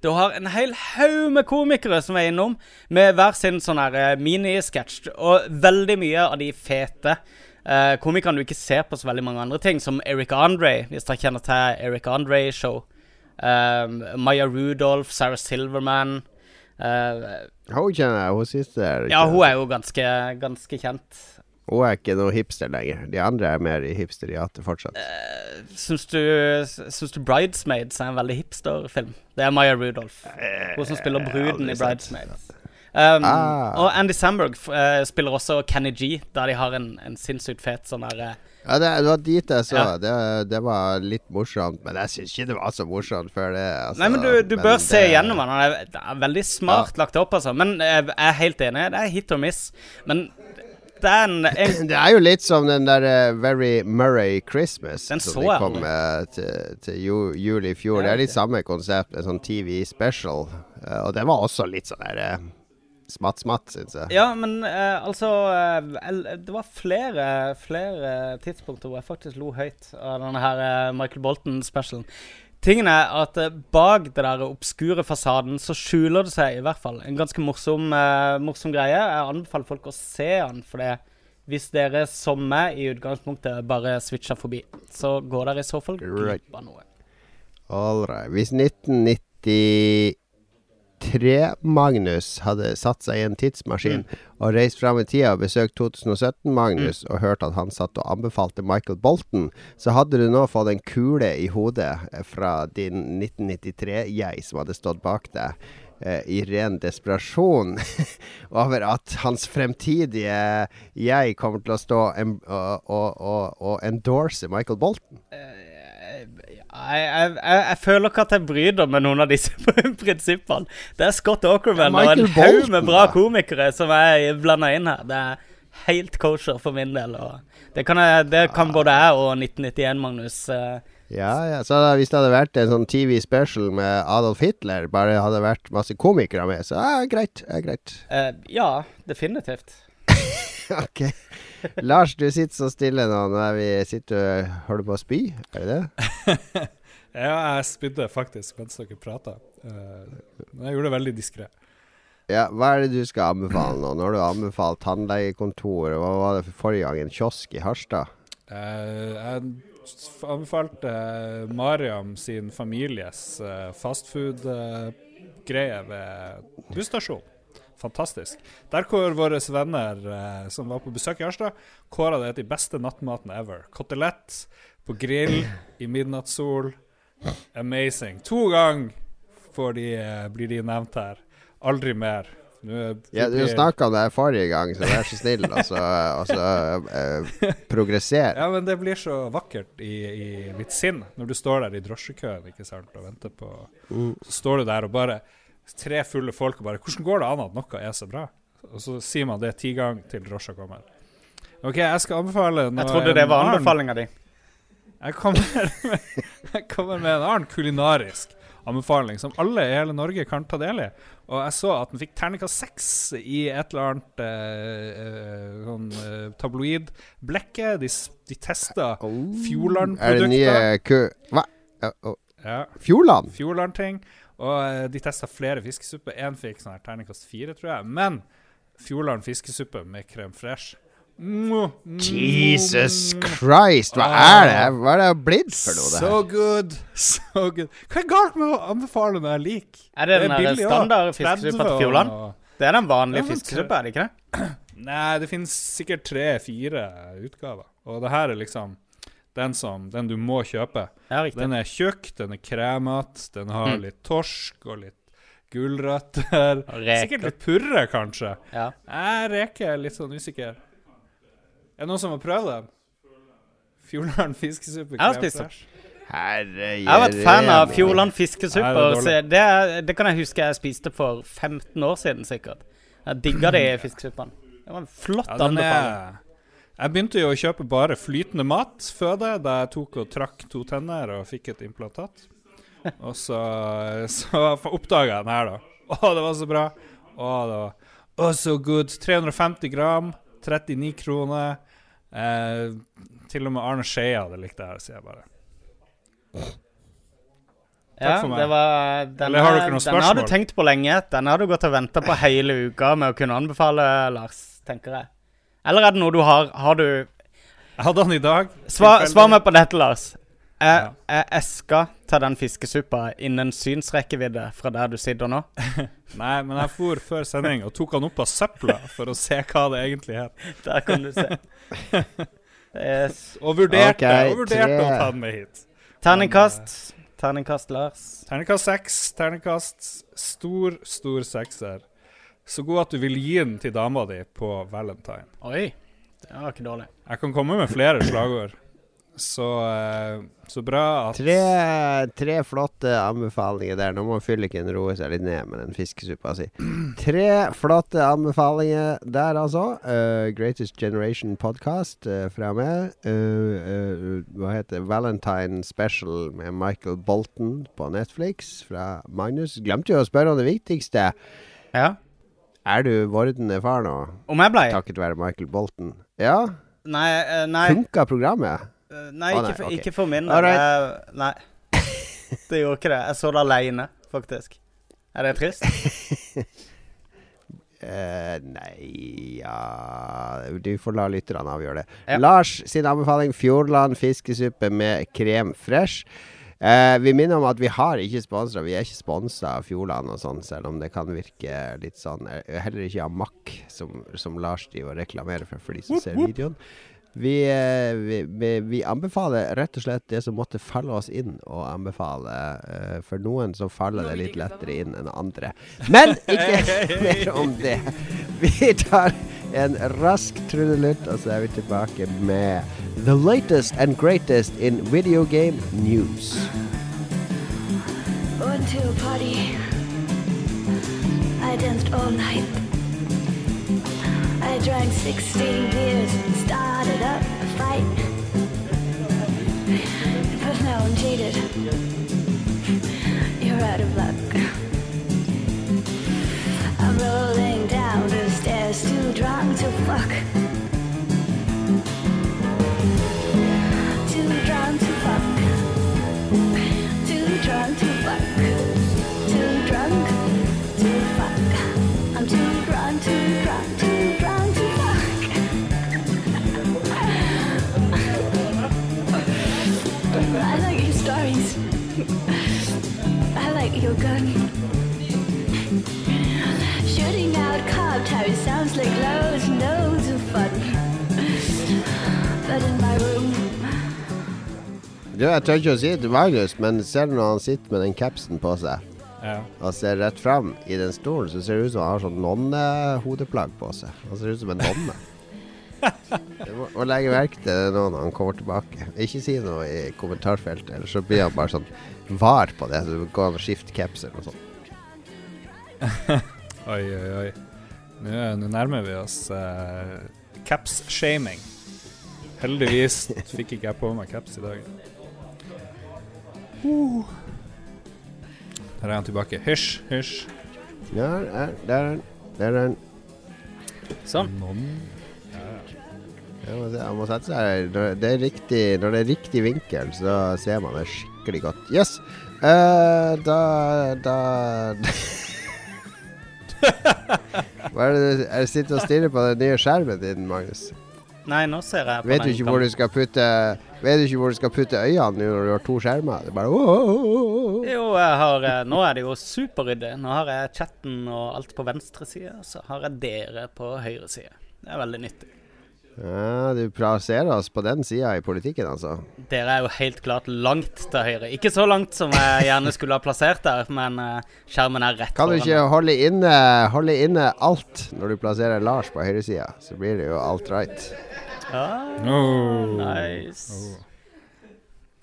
Du har en hel haug med komikere som er innom, med hver sin sånn her eh, minisketsj, og veldig mye av de fete eh, komikerne du ikke ser på så veldig mange andre ting, som Eric Andre, hvis dere kjenner til Eric Andre Show. Um, Maya Rudolph, Sarah Silverman. Uh, Hun kjenner jeg, hun siste ja, hun er jo ganske, ganske kjent. Hun er ikke noe hipster lenger. De andre er mer i hipsteriatet fortsatt. Uh, syns, du, syns du 'Bridesmaids' er en veldig hipsterfilm? Det er Maya Rudolph. Hun som spiller bruden i 'Bridesmaids'. Um, Ah. Og Andy Samberg eh, spiller også Kenny G, der de har en, en sinnssykt fet sånn derre uh, Ja, det, det var dit jeg så. Ja. Det, det var litt morsomt. Men jeg syns ikke det var så morsomt før det. Altså, Nei, men du, du bør det... se igjennom gjennom den. Han er, det veldig smart lagt opp, altså. Men eh, jeg er helt enig, det er hit og miss. Men er en, <laughs> Det er jo litt som den der uh, Very Murray Christmas Den som så de kom med til, til ju, jul i fjor. Det er litt samme samme konsept, en sånn TV special. Uh, og den var også litt sånn der uh, smatt-smatt, syns jeg. Ja, men uh, altså uh, Det var flere, flere tidspunkter hvor jeg faktisk lo høyt av denne her uh, Michael Bolton-specialen. Tingen er at eh, bak det der obskure fasaden så skjuler det seg i hvert fall en ganske morsom, eh, morsom greie. Jeg anbefaler folk å se den, for det, hvis dere som meg i utgangspunktet bare switcher forbi, så går dere i så fall glipp av noe. All right. Hvis 1990 3-Magnus hadde satt seg i en tidsmaskin mm. og reist fram i tida og besøkt 2017-Magnus mm. og hørt at han satt og anbefalte Michael Bolton, så hadde du nå fått en kule i hodet fra din 1993-jeg som hadde stått bak deg. Eh, I ren desperasjon <laughs> over at hans fremtidige jeg kommer til å stå og, og, og, og endorse Michael Bolton. Eh, jeg, jeg, jeg føler ikke at jeg bryter med noen av disse <laughs> prinsippene. Det er Scott Aukerman Ja, og en haug med bra komikere som er blanda inn her. Det er helt kosher for min del. Det, kan jeg, det kan både jeg og 1991, Magnus. eh, Ja, ja. Så da, hvis det hadde vært en sånn TV special med Adolf Hitler, bare hadde vært masse komikere med, så ja, greit. Ja, greit. Uh, ja, definitivt. <laughs> ok. <laughs> Lars, du sitter så stille nå når vi sitter og holder på å spy. Er det det? <laughs> Ja, jeg spydde faktisk mens dere prata. men jeg gjorde det veldig diskré. Ja, hva er det du skal anbefale nå? Nå har du anbefalt tannlegekontor, hva var det for forrige gang? En kiosk i Harstad? Eh, jeg anbefalte eh, Mariam sin families fastfood-greie ved busstasjonen. Fantastisk. Der hvor våre venner eh, som var på besøk i Harstad, kåra det til beste nattmaten ever. Kotelett på grill i midnattssol. Amazing. To ganger eh, blir de nevnt her. Aldri mer. Er- Ja, du snakka om det forrige gang, så vær så snill, og så, og så eh, progresser. Ja, men det blir så vakkert i, i mitt sinn når du står der i drosjekøen ikke sant, og venter på Så står du der og bare Tre fulle folk og bare 'Hvordan går det an at noe er så bra?' Og så sier man det ti ganger til drosja kommer. OK, jeg skal anbefale noe Jeg trodde det var anbefalinga di. Jeg kommer, <laughs> med, jeg kommer med en annen kulinarisk anbefaling som alle i hele Norge kan ta del i. Og jeg så at den fikk terningkast seks i et eller annet eh, eh, sånn eh, tabloid-blekket. De, de testa Er det Fjordland-produkter. nye ku... Hva? Ja, Fjordland? Fjordland-ting. Og eh, de testa flere fiskesupper. Én fikk sånn her terningkast fire, tror jeg. Men Fjordland fiskesuppe med crème fresh. Jesus Christ, hva er det? Hva er det blitt for noe, det her? So good. So good. Hva er galt med å anbefale noe jeg liker? Er det den er den standard fiskesuppa til 30 Fjordland? Det er den vanlige fiskesuppa, er det ikke det? Nei, det finnes sikkert tre-fire utgaver. Og det her er liksom den, som, den du må kjøpe. Ja. Den er tjukk, den er kremete, den har Mm. litt torsk og litt gulrøtter. Sikkert litt purre, kanskje. Ja. Jeg reker er litt sånn usikker. Er det noen som har prøvd den? Fjordland fiskesuppe Jeg har krem spist den. Jeg har vært fan av. Fjordland fiskesuppe. det Det, det kan jeg huske jeg spiste for 15 år siden, sikkert. Jeg digga de <laughs> fiskesuppene. Det var en flott Ja, anbefaling. Jeg begynte jo å kjøpe bare flytende mat, før det, da jeg tok og trakk to tenner og fikk et implantat. Og så, så oppdaga jeg den her, da. Å, det var så bra. Å, det var Å, så good. 350 gram, 39 kroner. Eh, til og med Arne Skei hadde likt det her, sier jeg bare. Ja, det var denne, Eller har dere noen Den har du tenkt på lenge. Den har du gått og venta på hele uka med å kunne anbefale, Lars, tenker jeg. Eller er det noe du har Har du Jeg hadde han i dag. Svar, svar meg på dette, Lars. Er, Ja. er eska til den fiskesuppa innen synsrekkevidde fra der du sitter nå? <laughs> Nei, men jeg for før sending og tok han opp av søpla for å se hva det egentlig er. <laughs> Der kan du se. <laughs> Er Og vurderte, okay, og vurderte tre. å ta den med hit. Terningkast. Terningkast, Lars. Terningkast seks. Terningkast stor, stor sekser. Så god at du vil gi den til dama di på valentine. Oi, det var ikke dårlig. Jeg kan komme med flere slagord. Så, eh, så bra at Tre, tre flotte anbefalinger der. Nå må fylliken roe seg litt ned med den fiskesuppa si. Tre flotte anbefalinger der, altså. Uh, Greatest Generation Podcast uh, fra meg. Uh, eh, hva heter? Valentine Special med Michael Bolton på Netflix fra Magnus. Glemte jo å spørre om det viktigste. Ja. Er du vordende far nå? Om jeg ble? Takket være Michael Bolton. Ja? Nei, uh, nei, Funka programmet? Uh, nei, Å, ikke, for, okay. ikke for min del. Alright. Nei. Det gjorde ikke det. Jeg så det aleine, faktisk. Er det trist? Uh, <laughs> nei ja Du får la lytterne avgjøre det. Ja. Lars sin anbefaling Fjordland fiskesuppe med krem fresh. Eh, vi minner om at vi har ikke sponsora. Vi er ikke sponsa av Fjordland og sånn, selv om det kan virke litt sånn. Eh, Heller ikke av Mack, som, som Lars driver og reklamerer for for de som ser videoen. Vi, eh, vi, vi, vi anbefaler rett og slett det som måtte falle oss inn å anbefale. Eh, for noen så faller det litt lettere inn enn andre. Men ikke <laughs> mer om det. Vi tar en rask trudelutt, og så er vi tilbake med the latest and greatest in video game news. Went to a party. I danced all night. I drank 16 beers and started up a fight. But now I'm jaded. You're out of luck. I'm rolling down the stairs, too drunk to fuck. Gun. Shooting out cop towers sounds like loads and loads of fun. But in my room. Du, jeg tør ikke å si det til Magnus, men ser du når han sitter med den capsen på seg Ja. og ser rett fram i den stolen, så ser det ut som han har sånn nonnehodeplagg på seg. Han ser ut som en nonne. <laughs> Du må, må legge merke til det nå når han kommer tilbake. Ikke si noe i kommentarfeltet, ellers så blir han bare sånn var på det. Så du går an å skifte caps eller noe sånt. <laughs> Oi, oi, oi. Nå, nå nærmer vi oss uh, caps-shaming. Heldigvis <laughs> fikk ikke jeg på meg caps i dag. Uh. Der er han tilbake. Hysj, hysj. Der er den. Der er den. Sånn. Han må sette seg når det, er riktig, når det er riktig vinkel, så ser man det skikkelig godt. Yes! Uh, da Da <laughs> Hva er det du er sitter og stirrer på den nye skjermen din, Magnus? Nei, nå ser jeg på Vet du ikke hvor du skal putte Vet du ikke hvor du skal putte øynene nå når du har to skjermer? Det er bare oh, oh, oh. Jo, jeg har eh, Nå er det jo superryddig. Nå har jeg chatten og alt på venstre side, så har jeg dere på høyre side. Det er veldig nyttig. Ja, du plasserer oss på den sida i politikken, altså. Dere er jo helt klart langt til høyre. Ikke så langt som jeg gjerne skulle ha plassert der, men eh, skjermen er rett Kan du ikke holde inne, holde inne alt når du plasserer Lars på høyresida? Så blir det jo alt right. Ja, Oh. nice.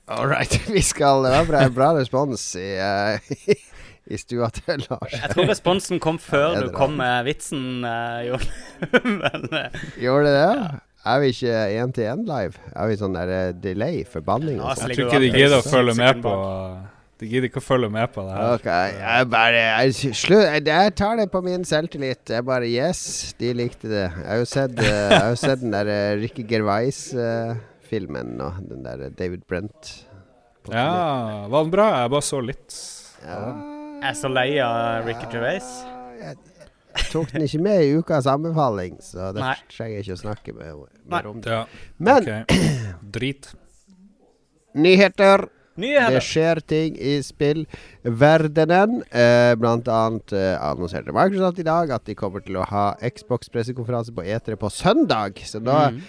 All right. <laughs> Vi skal Det var bra, bra respons i, uh, <laughs> i stua til Lars. Jeg tror responsen kom før du kom med vitsen, uh, Jon. <laughs> men Gjorde det det? Er vi ikke én til én live? Er vi sånn der eh, delay Forbanning? Ja, sånn? Jeg tror ikke de gidder å følge med på De gidder ikke å følge med på det her. Ok, jeg bare jeg, Slutt. Jeg, tar det på min selvtillit. Jeg bare Yes, de likte det. Jeg har jo sett, eh, jeg har jo sett den der eh, Ricky Gervais-filmen og Den der David Brent. Ja, var den bra? Jeg bare så litt. Ja. jeg er så lei av Ricky Gervais. Jeg tok den ikke med i ukas anbefaling, så Nei. trenger jeg ikke å snakke mer, mer om det. Ja, Men okay. <clears throat> Drit. nyheter. Det skjer ting i spillverdenen. Eh, blant annet eh, annonserte Microsoft i dag at de kommer til å ha Xbox-pressekonferanse på E3 på søndag. Så da Mm.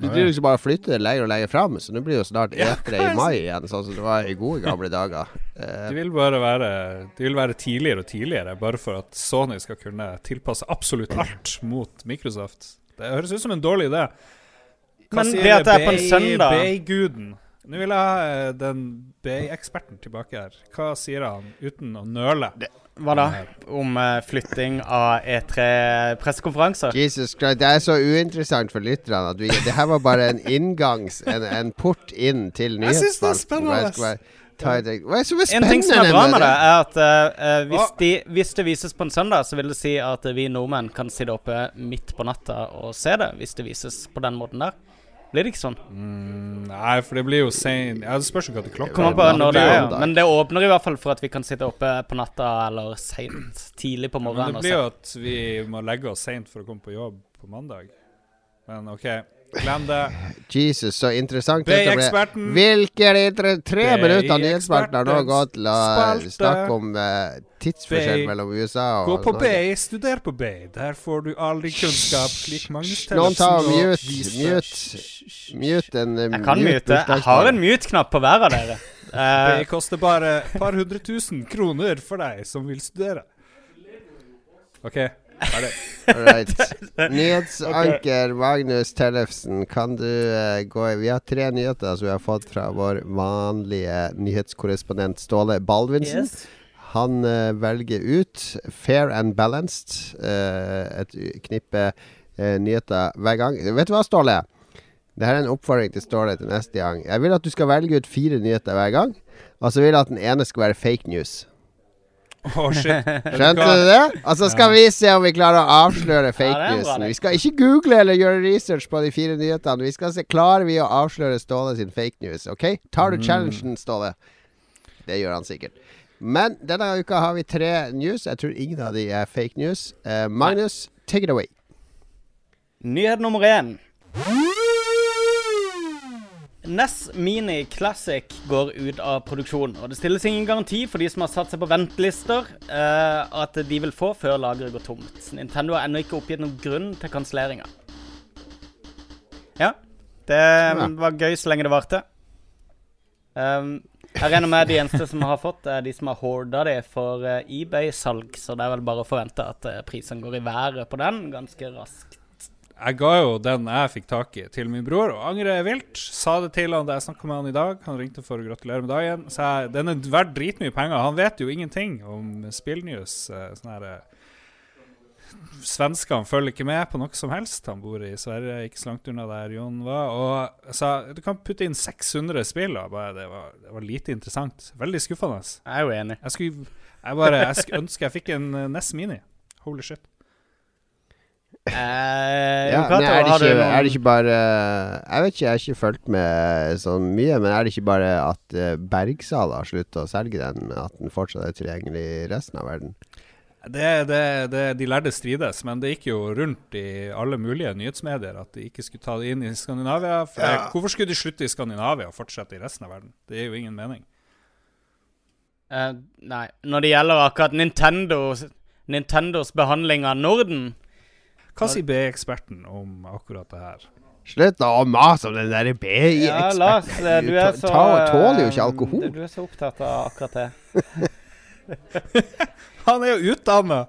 Du driver ikke bare flytte det lenger og lenger fram. Så nå blir det jo snart E3 i mai igjen, sånn som det var i gode gamle dager. Eh, De vil bare være det vil være tidligere og tidligere, bare for at Sony skal kunne tilpasse absolutt alt mot Microsoft. Det høres ut som en dårlig idé. Hva Men sier det at det er på en Bay- søndag Bay-guden? Nå vil jeg ha eh, den Bay-eksperten tilbake her. Hva sier han uten å nøle? Hva da? Om uh, flytting av E E3-pressekonferanser? Jesus Christ, det er så uinteressant for lytterne at vi Det her var bare en inngangs... En, en port inn til nyhetsspalten. Hva er så er En ting som er bra med det, er at eh, eh, hvis, de, hvis det vises på en søndag, så vil det si at vi nordmenn kan sitte oppe midt på natta og se det, hvis det vises på den måten der. Blir det ikke sånn? Mm, nei, for det blir jo sein Ja, Det spørs jo hva til klokka Kommer på det når det er, ja. Men det åpner i hvert fall for at vi kan sitte oppe på natta eller seint. Tidlig på Men det blir jo at vi må legge oss seint for å komme på jobb på mandag. Men OK, glem det. Jesus, så interessant dette ble. Hvilke inter- tre Bay- minutter av nyhetsspalten har nå gått til å snakke om uh, tidsforskjell mellom USA og Gå på. Bay, studer på Bay. Der får du aldri kunnskap, slik Magnus Noen ta og mute, mute, mute en eh, Jeg kan mute. Jeg har en mute-knapp på hver av dere. <laughs> Det koster bare et par hundre tusen kroner for deg som vil studere. OK, ferdig. Alright. <laughs> Nyhetsanker Magnus Tellefsen, kan du uh, gå i Vi har tre nyheter som vi har fått fra vår vanlige nyhetskorrespondent Ståle Baldvinsen. yes. Han uh, velger ut Fair and Balanced, uh, et knippe nyheter hver gang. Vet du hva, Ståle? Det her er en oppfordring til Ståle til neste gang. Jeg vil at du skal velge ut fire nyheter hver gang. Og så vil jeg at den ene skal være fake news. <laughs> Skjønte du det? Og så skal vi se om vi klarer å avsløre fake newsen. Vi skal ikke google eller gjøre research på de fire nyhetene. Vi skal se Klarer vi å avsløre Ståle sin fake news. OK? Tar du Mm. challengen, Ståle? Det gjør han sikkert. Men denne uka har vi tre news. Jeg tror ingen av de er fake news. Uh, Magnus, take it away. Nyhet nummer én. NES Mini Classic går ut av produksjon, og det stilles ingen garanti for de som har satt seg på ventelister, uh, at de vil få før lageret går tomt. Nintendo har ennå ikke oppgitt noen grunn til kanselleringa. Ja. Det var gøy så lenge det varte. Um, jeg regner med de eneste som har fått, er de som har horda det for eh, eBay-salg, så det er vel bare å forvente at prisene går i været på den ganske raskt. Jeg ga jo den jeg fikk tak i, til min bror, og angrer vilt. Sa det til han da jeg snakka med han i dag. Han ringte for å gratulere med dagen. Så jeg, den er verdt dritmye penger. Han vet jo ingenting om spillnews. eh, Sånn her eh, Svenskene følger ikke med på noe som helst. Han bor i Sverige, ikke så langt unna der Jon var. Og jeg sa du kan putte inn 600 spill. Og bare, det, var, det var lite interessant. Veldig skuffende. Jeg er jo enig. Jeg skulle jeg bare, jeg ønsker jeg fikk en eh, NES Mini. Holy shit. Eh, Ja, men er det, ikke, er det ikke bare Jeg vet ikke, jeg har ikke fulgt med så mye, men er det ikke bare at uh, Bergsala har sluttet å selge den, men at den fortsatt er tilgjengelig i resten av verden? Det, det, det, de lærde strides, men det gikk jo rundt i alle mulige nyhetsmedier at de ikke skulle ta det inn i Skandinavia. For Ja. Hvorfor skulle de slutte i Skandinavia og fortsette i resten av verden? Det gir jo ingen mening. Uh, nei. Når det gjelder akkurat Nintendo, Nintendos behandling av Norden, Hva sier BI-eksperten om akkurat det her? Slutt å mase om den der Ja, BI-eksperten. Lars, eh, du er så Ta- tåler jo ikke eh, alkohol. Du er så opptatt av akkurat det. <laughs> Han er jo utdanna!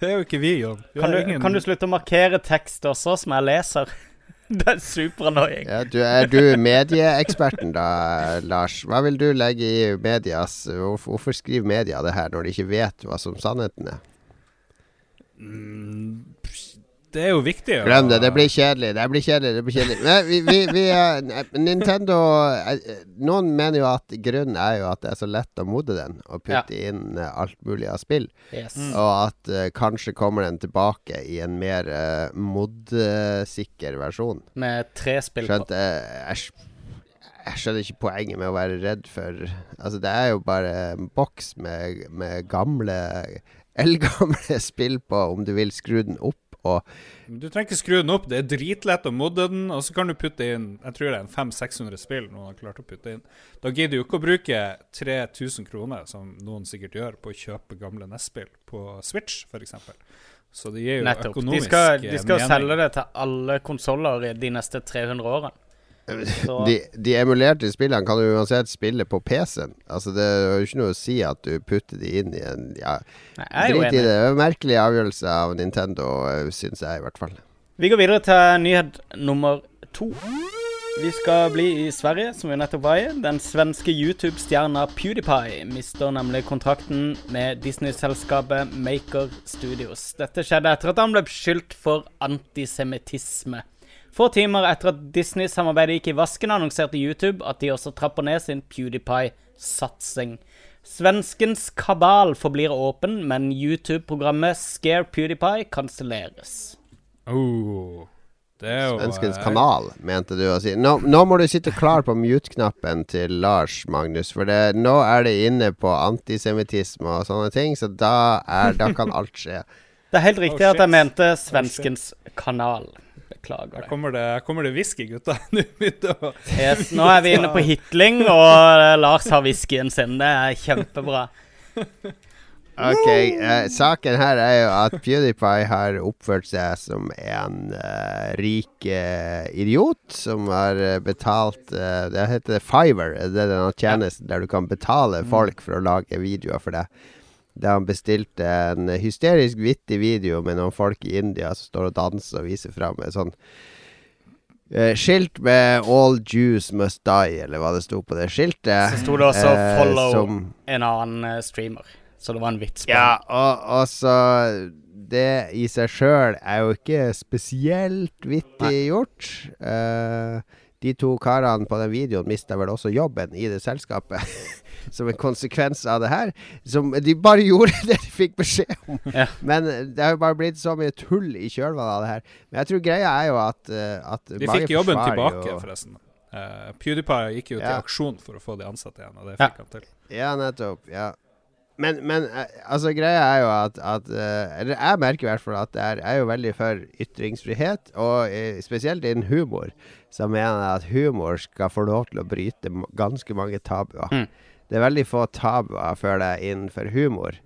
Det er jo ikke vi, Jon. Vi Kan du, ingen- kan du slutte å markere tekst også, som jeg leser? <laughs> Det er superannoying. Ja, du, er du medieeksperten da, Lars? Hva vil du legge i medias hvorfor skriver media det her når de ikke vet hva som sannheten er? Mm, Det er jo viktig. Glem det, det blir kjedelig. Det blir kjedelig. det blir kjedelig Men vi, vi, vi er- Nintendo eh, Noen mener jo at grunnen er jo at det er så lett å mode den og putte inn eh, alt mulig av spill. Yes. Og at uh, kanskje kommer den tilbake i en mer uh, mod-sikker versjon. Med tre spill på. Skjønte jeg, jeg skjønner ikke poenget med å være redd for Altså, det er jo bare en boks med, med gamle Eldgamle <laughs> spill på, om du vil skru den opp og Du trenger ikke skru den opp, det er dritlett å modde den, og så kan du putte inn Jeg tror det er en 500-600 spill noen har klart å putte inn. Da gidder du ikke å bruke 3000 kroner, som noen sikkert gjør, på å kjøpe gamle NES-spill på Switch, f.eks. Så det gir jo Nettopp. De økonomisk skal, de skal mening. selge det til alle konsoller de neste 300 årene. Så de, de emulerte spillene kan du uansett spille på PC-en. Altså, det er jo ikke noe å si at du putter de inn i en Ja, drit i det. er merkelig avgjørelse av Nintendo, syns jeg i hvert fall. Vi går videre til nyhet nummer to. Vi skal bli i Sverige, som vi nettopp var i. Den svenske YouTube-stjerna PewDiePie mister nemlig kontrakten med Disney-selskapet Maker Studios. Dette skjedde etter at han ble beskyldt for antisemittisme. Få timer etter at Disney-samarbeidet gikk i vasken, annonserte YouTube at de også trapper ned sin PewDiePie-satsing. Svenskens kabal forblir åpen, men YouTube-programmet Scare PewDiePie kanselleres. Oh, det er jo Svenskens eh, kanal, mente du å si. Nå, nå må du sitte klar på mute-knappen til Lars, Magnus. For det, nå er det inne på antisemittisme og sånne ting, så da, er, da kan alt skje. Det er helt riktig Oh, at jeg mente svenskens kanal. Beklager Her det. kommer det, her kommer det whisky, gutta. <laughs> Yes, <laughs> nå er vi inne på hitling, og eh, Lars har whiskyen sin. Det er kjempebra. <laughs> Ok, eh, saken her er jo at PewDiePie har oppført seg som en eh, rik eh, idiot som har eh, betalt eh, Det heter Fiver, det er denne tjenesten der du kan betale folk for å lage videoer for deg. Der han bestilte en hysterisk vittig video med noen folk i India som står og danser og viser fram et sånn eh, skilt med 'All Jews must die', eller hva det sto på det skiltet. Så sto det også eh, 'follow'. som En annen eh, streamer. Så det var en vits på ja, og, og så Det i seg sjøl er jo ikke spesielt vittig gjort. Eh, de to karene på den videoen mista vel også jobben i det selskapet. <laughs> Som en konsekvens av det her. Som de bare <laughs> gjorde det de fikk beskjed om. Ja. Men det har jo bare blitt så mye tull i kjølvannet av det her. Men jeg tror greia er jo at, eh, at De fikk jobben tilbake, jo- forresten. Uh, PewDiePie gikk jo til Ja. aksjon for å få de ansatte igjen, og det Ja. han til. Ja, nettopp. Ja. Men, men eh, altså, greia er jo at, at eh, Eller jeg merker i hvert fall at jeg er, er jo veldig for ytringsfrihet, og eh, spesielt innen humor. Så mener jeg at humor skal få lov til å bryte ganske mange tabuer. Mm. Det er veldig få tabuer, føler jeg, innenfor humor.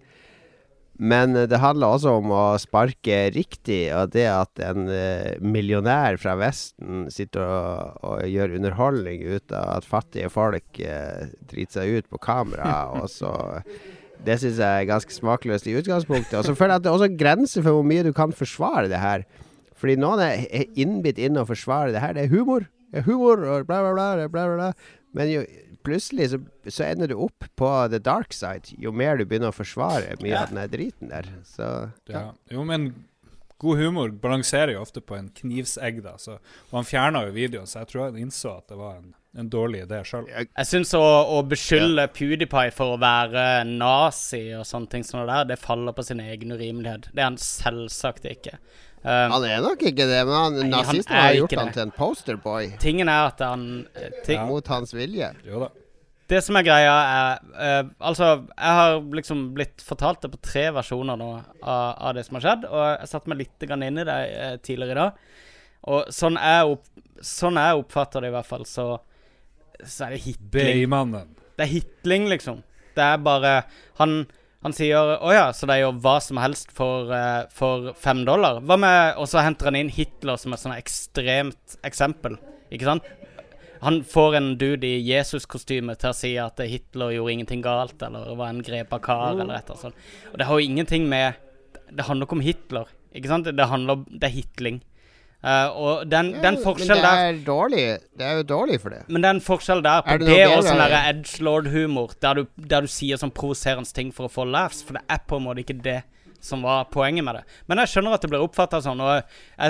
Men eh, det handler også om å sparke riktig, og det at en eh, millionær fra Vesten sitter og, og gjør underholdning ut av at fattige folk eh, driter seg ut på kamera, <laughs> og så Det syns jeg er ganske smakløst i utgangspunktet. Og så føler jeg at det er også grenser for hvor mye du kan forsvare det her. Fordi noen er innbitt inn å forsvare det her. Det er humor. Det er humor og bla, bla. bla, bla, bla. Men jo, plutselig så, så ender du opp på the dark side jo mer du begynner å forsvare mye av den driten der. Så ja. Ja. Jo, men god humor balanserer jo ofte på en knivsegg, da. Så, og han fjerna jo videoen, så jeg tror han innså at det var en, en dårlig idé sjøl. Jeg syns å, å beskylde PewDiePie for å være nazi og sånne ting som det der, det faller på sin egen urimelighet. Det er han selvsagt ikke. Um, Han er nok ikke det, men han, Nei, han nazistene har gjort han det. til en posterboy tingen er at han ting, ja. mot hans vilje. Jo da. Det som er greia, er uh, Altså, jeg har liksom blitt fortalt det på tre versjoner nå av, av det som har skjedd, og jeg satte meg litt grann inn i det uh, tidligere i dag. Og sånn jeg, opp, sånn jeg oppfatter det, i hvert fall, så, så er det hitling. B-mannen. Det er hitling, liksom. Det er bare Han, Han sier å ja, så de gjør hva som helst for, uh, for fem dollar. Hva med Og så henter han inn Hitler som et sånn ekstremt eksempel. Ikke sant? Han får en dude i Jesus-kostyme til å si at Hitler gjorde ingenting galt, eller var en grepa kar, eller et eller annet sånt. Og det har jo ingenting med Det handler ikke om Hitler, ikke sant? Det handler Det er hitling. Eh, og den, den men forskjellen det der er dårlig. Det er jo dårlig for det. men det er en forskjell der på det, det noe og sånn edge lord-humor, der, du- der du sier sånn provoserende ting for å få laughs, for det er på en måte ikke det som var poenget med det. Men jeg skjønner at det blir oppfatta sånn, og jeg,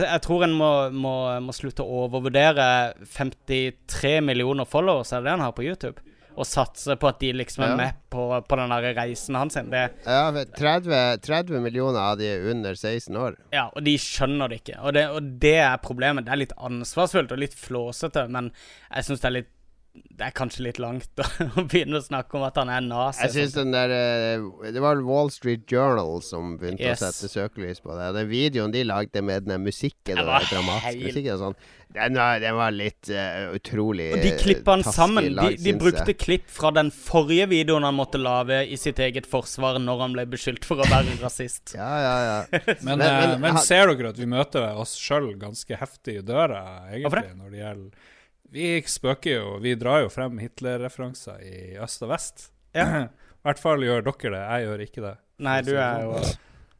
jeg tror en må, må, må slutte å overvurdere 53 millioner followers, er det det en har på YouTube? Og satse på at de liksom er med på, på den der reisen hans. Det, Ja, 30, 30 millioner av de er under 16 år. Ja, og de skjønner det ikke. Og det, og det er problemet. Det er litt ansvarsfullt og litt flåsete, men jeg syns det er litt Det er kanskje litt langt å, <laughs> å begynne å snakke om at han er nazi. Jeg synes den der eh, Det var Wall Street Journal som begynte Yes. å sette søkelys på det. Den videoen de lagde med den musikken Den og var den dramatiske musikken og sånn, den var, den var litt uh, utrolig Og de klippa han sammen. De, lag, de de brukte jeg. klipp fra den forrige videoen han måtte lage i sitt eget forsvar når han ble beskyldt for å være <laughs> rasist. Ja, ja, ja. <laughs> Men, Men- eh, men men ser dere at vi møter oss sjøl ganske heftig i døra, egentlig, når det gjelder Vi spøker jo, vi drar jo frem Hitler-referanser i øst og vest. Ja. <clears throat> I hvert fall gjør dere det, jeg gjør ikke det. Nei, du er jo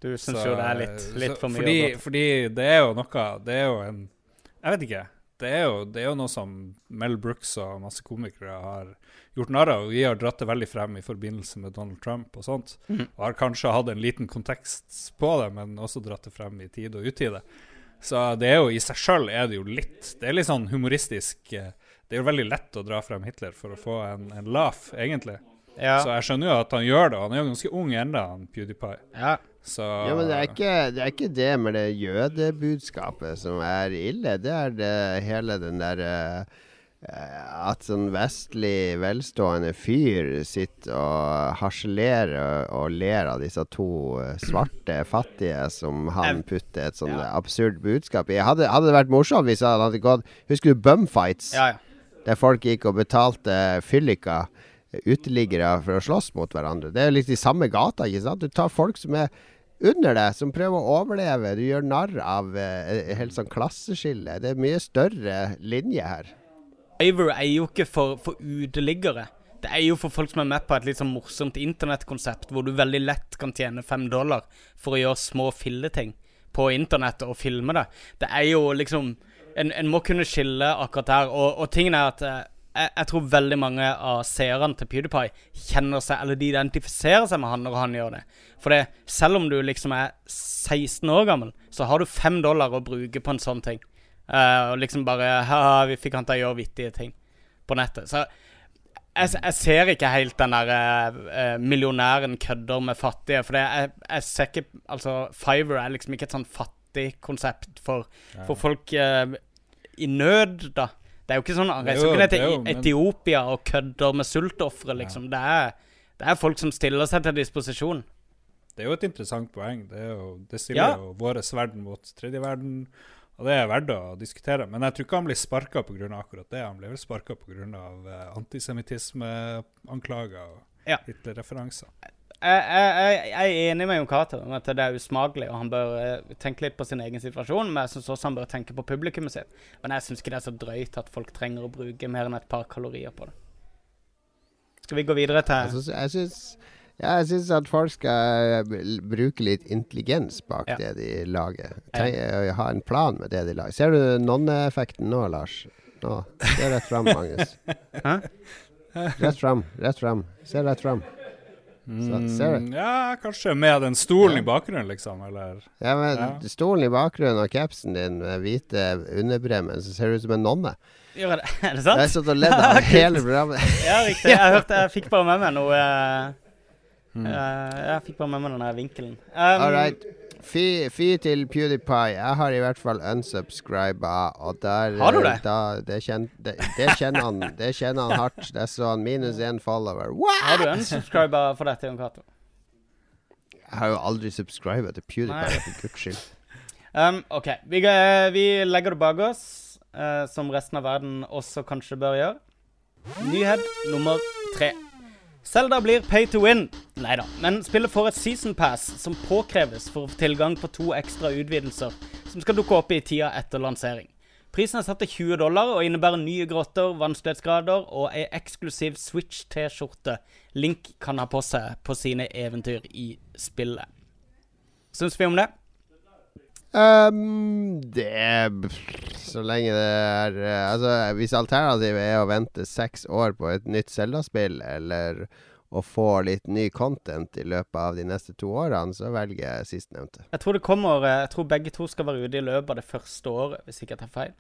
Du syns jo det er litt, litt så- for mye. Fordi, fordi det er jo noe Det er jo en Jeg vet ikke. Det er jo, det er jo noe som Mel Brooks og masse komikere har gjort narr av. Vi har dratt det veldig frem i forbindelse med Donald Trump og sånt. Mm. Og har kanskje hatt en liten kontekst på det, men også dratt det frem i tide og utide. Så det er jo i seg sjøl er det jo litt Det er litt sånn humoristisk eh, Det er jo veldig lett å dra frem Hitler for å få en, en laugh, egentlig. Ja, Så jeg skjønner jo at han gjør det. Han er jo ganske ung ennå, han PewDiePie. ja. Så Ja, men det er, ikke, det er ikke det med det jødebudskapet som er ille. Det er det hele den der eh, At sånn vestlig velstående fyr sitter og harselerer og ler av disse to eh, svarte fattige som han putter et sånn Ja. absurd budskap i. Hadde, hadde det vært morsomt hvis han hadde gått Husker du bumfights? ja, ja. Der folk gikk og betalte fylliker, eh, uteliggere, for å slåss mot hverandre. Det er jo litt i samme gata, ikke sant? Du tar folk som er under deg, som prøver å overleve. Du gjør narr av eh, et helt sånn klasseskille. Det er mye større linje her. Fiverr er jo ikke for, for uteliggere. Det er jo for folk som er med på et litt sånn morsomt internettkonsept, hvor du veldig lett kan tjene fem dollar for å gjøre små filleting på internett og filme det. Det er jo liksom En, en må kunne skille akkurat her. Og, og tingen er at eh, jeg, jeg tror veldig mange av seerne til PewDiePie kjenner seg, eller de identifiserer seg med han når han gjør det. For det, selv om du liksom er 16 år gammel, så har du fem dollar å bruke på en sånn ting. Eh, og liksom bare Haha, vi fikk han til å gjøre vittige ting på nettet. Så jeg, jeg ser ikke helt den der eh, millionæren kødder med fattige. For det, jeg, jeg ser ikke Altså, Fiver er liksom ikke et sånn fattigkonsept for, for folk uh, i nød, da. Det er jo ikke sånn Han er reiser jo- ikke ned til jo- men- Etiopia og kødder med sultofre, liksom. Det, er, det er folk som stiller seg til disposisjon. Det er jo et interessant poeng. Det, jo, det stiller Ja. jo vår verden mot tredje verden, og det er verdt å diskutere. Men jeg tror ikke han blir sparka pga. akkurat det. Han blir vel sparka pga. Uh, antisemittismeanklager og Ja. Hitler-referanser. Jeg, jeg, jeg er enig med Jon Cato om at det er usmakelig, og han bør eh, tenke litt på sin egen situasjon. Men jeg syns også han bør tenke på publikummet sitt. Men jeg syns ikke det er så drøyt at folk trenger å bruke mer enn et par kalorier på det. Skal vi gå videre til jeg syns ja, jeg syns at folk skal eh, bruke litt intelligens bak Ja. det de lager. Tenk, eh, ha en plan med det de lager. Ser du nonneeffekten nå, Lars? Nå. Se rett fram, Magnus. Hæ? Rett fram, rett fram. Se rett fram. Ser du? Mm, ja, kanskje med den stolen i bakgrunnen, liksom, eller Ja, men Ja. Stolen i bakgrunnen og capsen din med hvite underbremmen, så ser du ut som en nonne. Gjør det? Er det Jeg har sant? stått og ledd av <laughs> hele programmet. Ja, riktig. Jeg hørte Jeg fikk bare med meg noe eh, Mm. eh, Jeg fikk bare med meg den der vinkelen. Um, All right. Fy, fy til PewDiePie. Jeg har i hvert fall unsubscriba, og der Har du det? Da, det, kjen, det, det kjenner han Det kjenner han hardt. Det er sånn minus én follower. har du unsubscriba for dette, Jon Cato? Jeg har jo aldri subscriba til PewDiePie, for guds skyld. Um, OK. Vi, eh, vi legger det bak oss, uh, som resten av verden også kanskje bør gjøre. Nyhet nummer tre. Selda blir pay to win. Nei da, men spillet får et season pass som påkreves for å få tilgang på to ekstra utvidelser som skal dukke opp i tida etter lansering. Prisen er satt til 20 dollar og innebærer nye grotter, vanskelighetsgrader og ei eksklusiv Switch-T-skjorte Link kan ha på seg på sine eventyr i spillet. Syns vi om det? Um, det Så lenge det er eh, Altså, hvis alternativet er å vente seks år på et nytt Zelda-spill, eller å få litt ny content i løpet av de neste to årene, så velger jeg sistnevnte. Jeg tror det kommer eh, Jeg tror begge to skal være ute i løpet av det første året, hvis ikke jeg tar feil.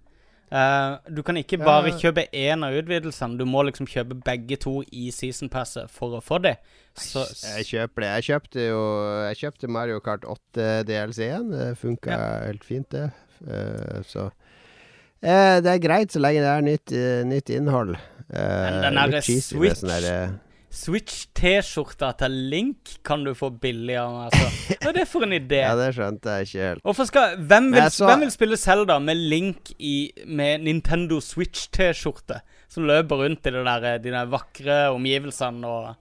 Eh, du kan ikke bare Ja. kjøpe én av utvidelsene. Du må liksom kjøpe begge to i season passet for å få det. Så Jeg kjøper det. Jeg kjøpte jo Jeg kjøpte Mario Kart 8 DLC1. Det funka helt fint, det. Uh, så uh, Det er greit så lenge det er nytt, nytt innhold. Uh, Men den derre Switch- sånn Switch-T-skjorta til Link kan du få billigere. altså. Hva er det for en <laughs> idé? Ja, det skjønte jeg ikke helt. Hvorfor skal Hvem vil, så- hvem vil spille Zelda med Link i, med Nintendo Switch-T-skjorte? Som løper rundt i der, eh, de der vakre omgivelsene og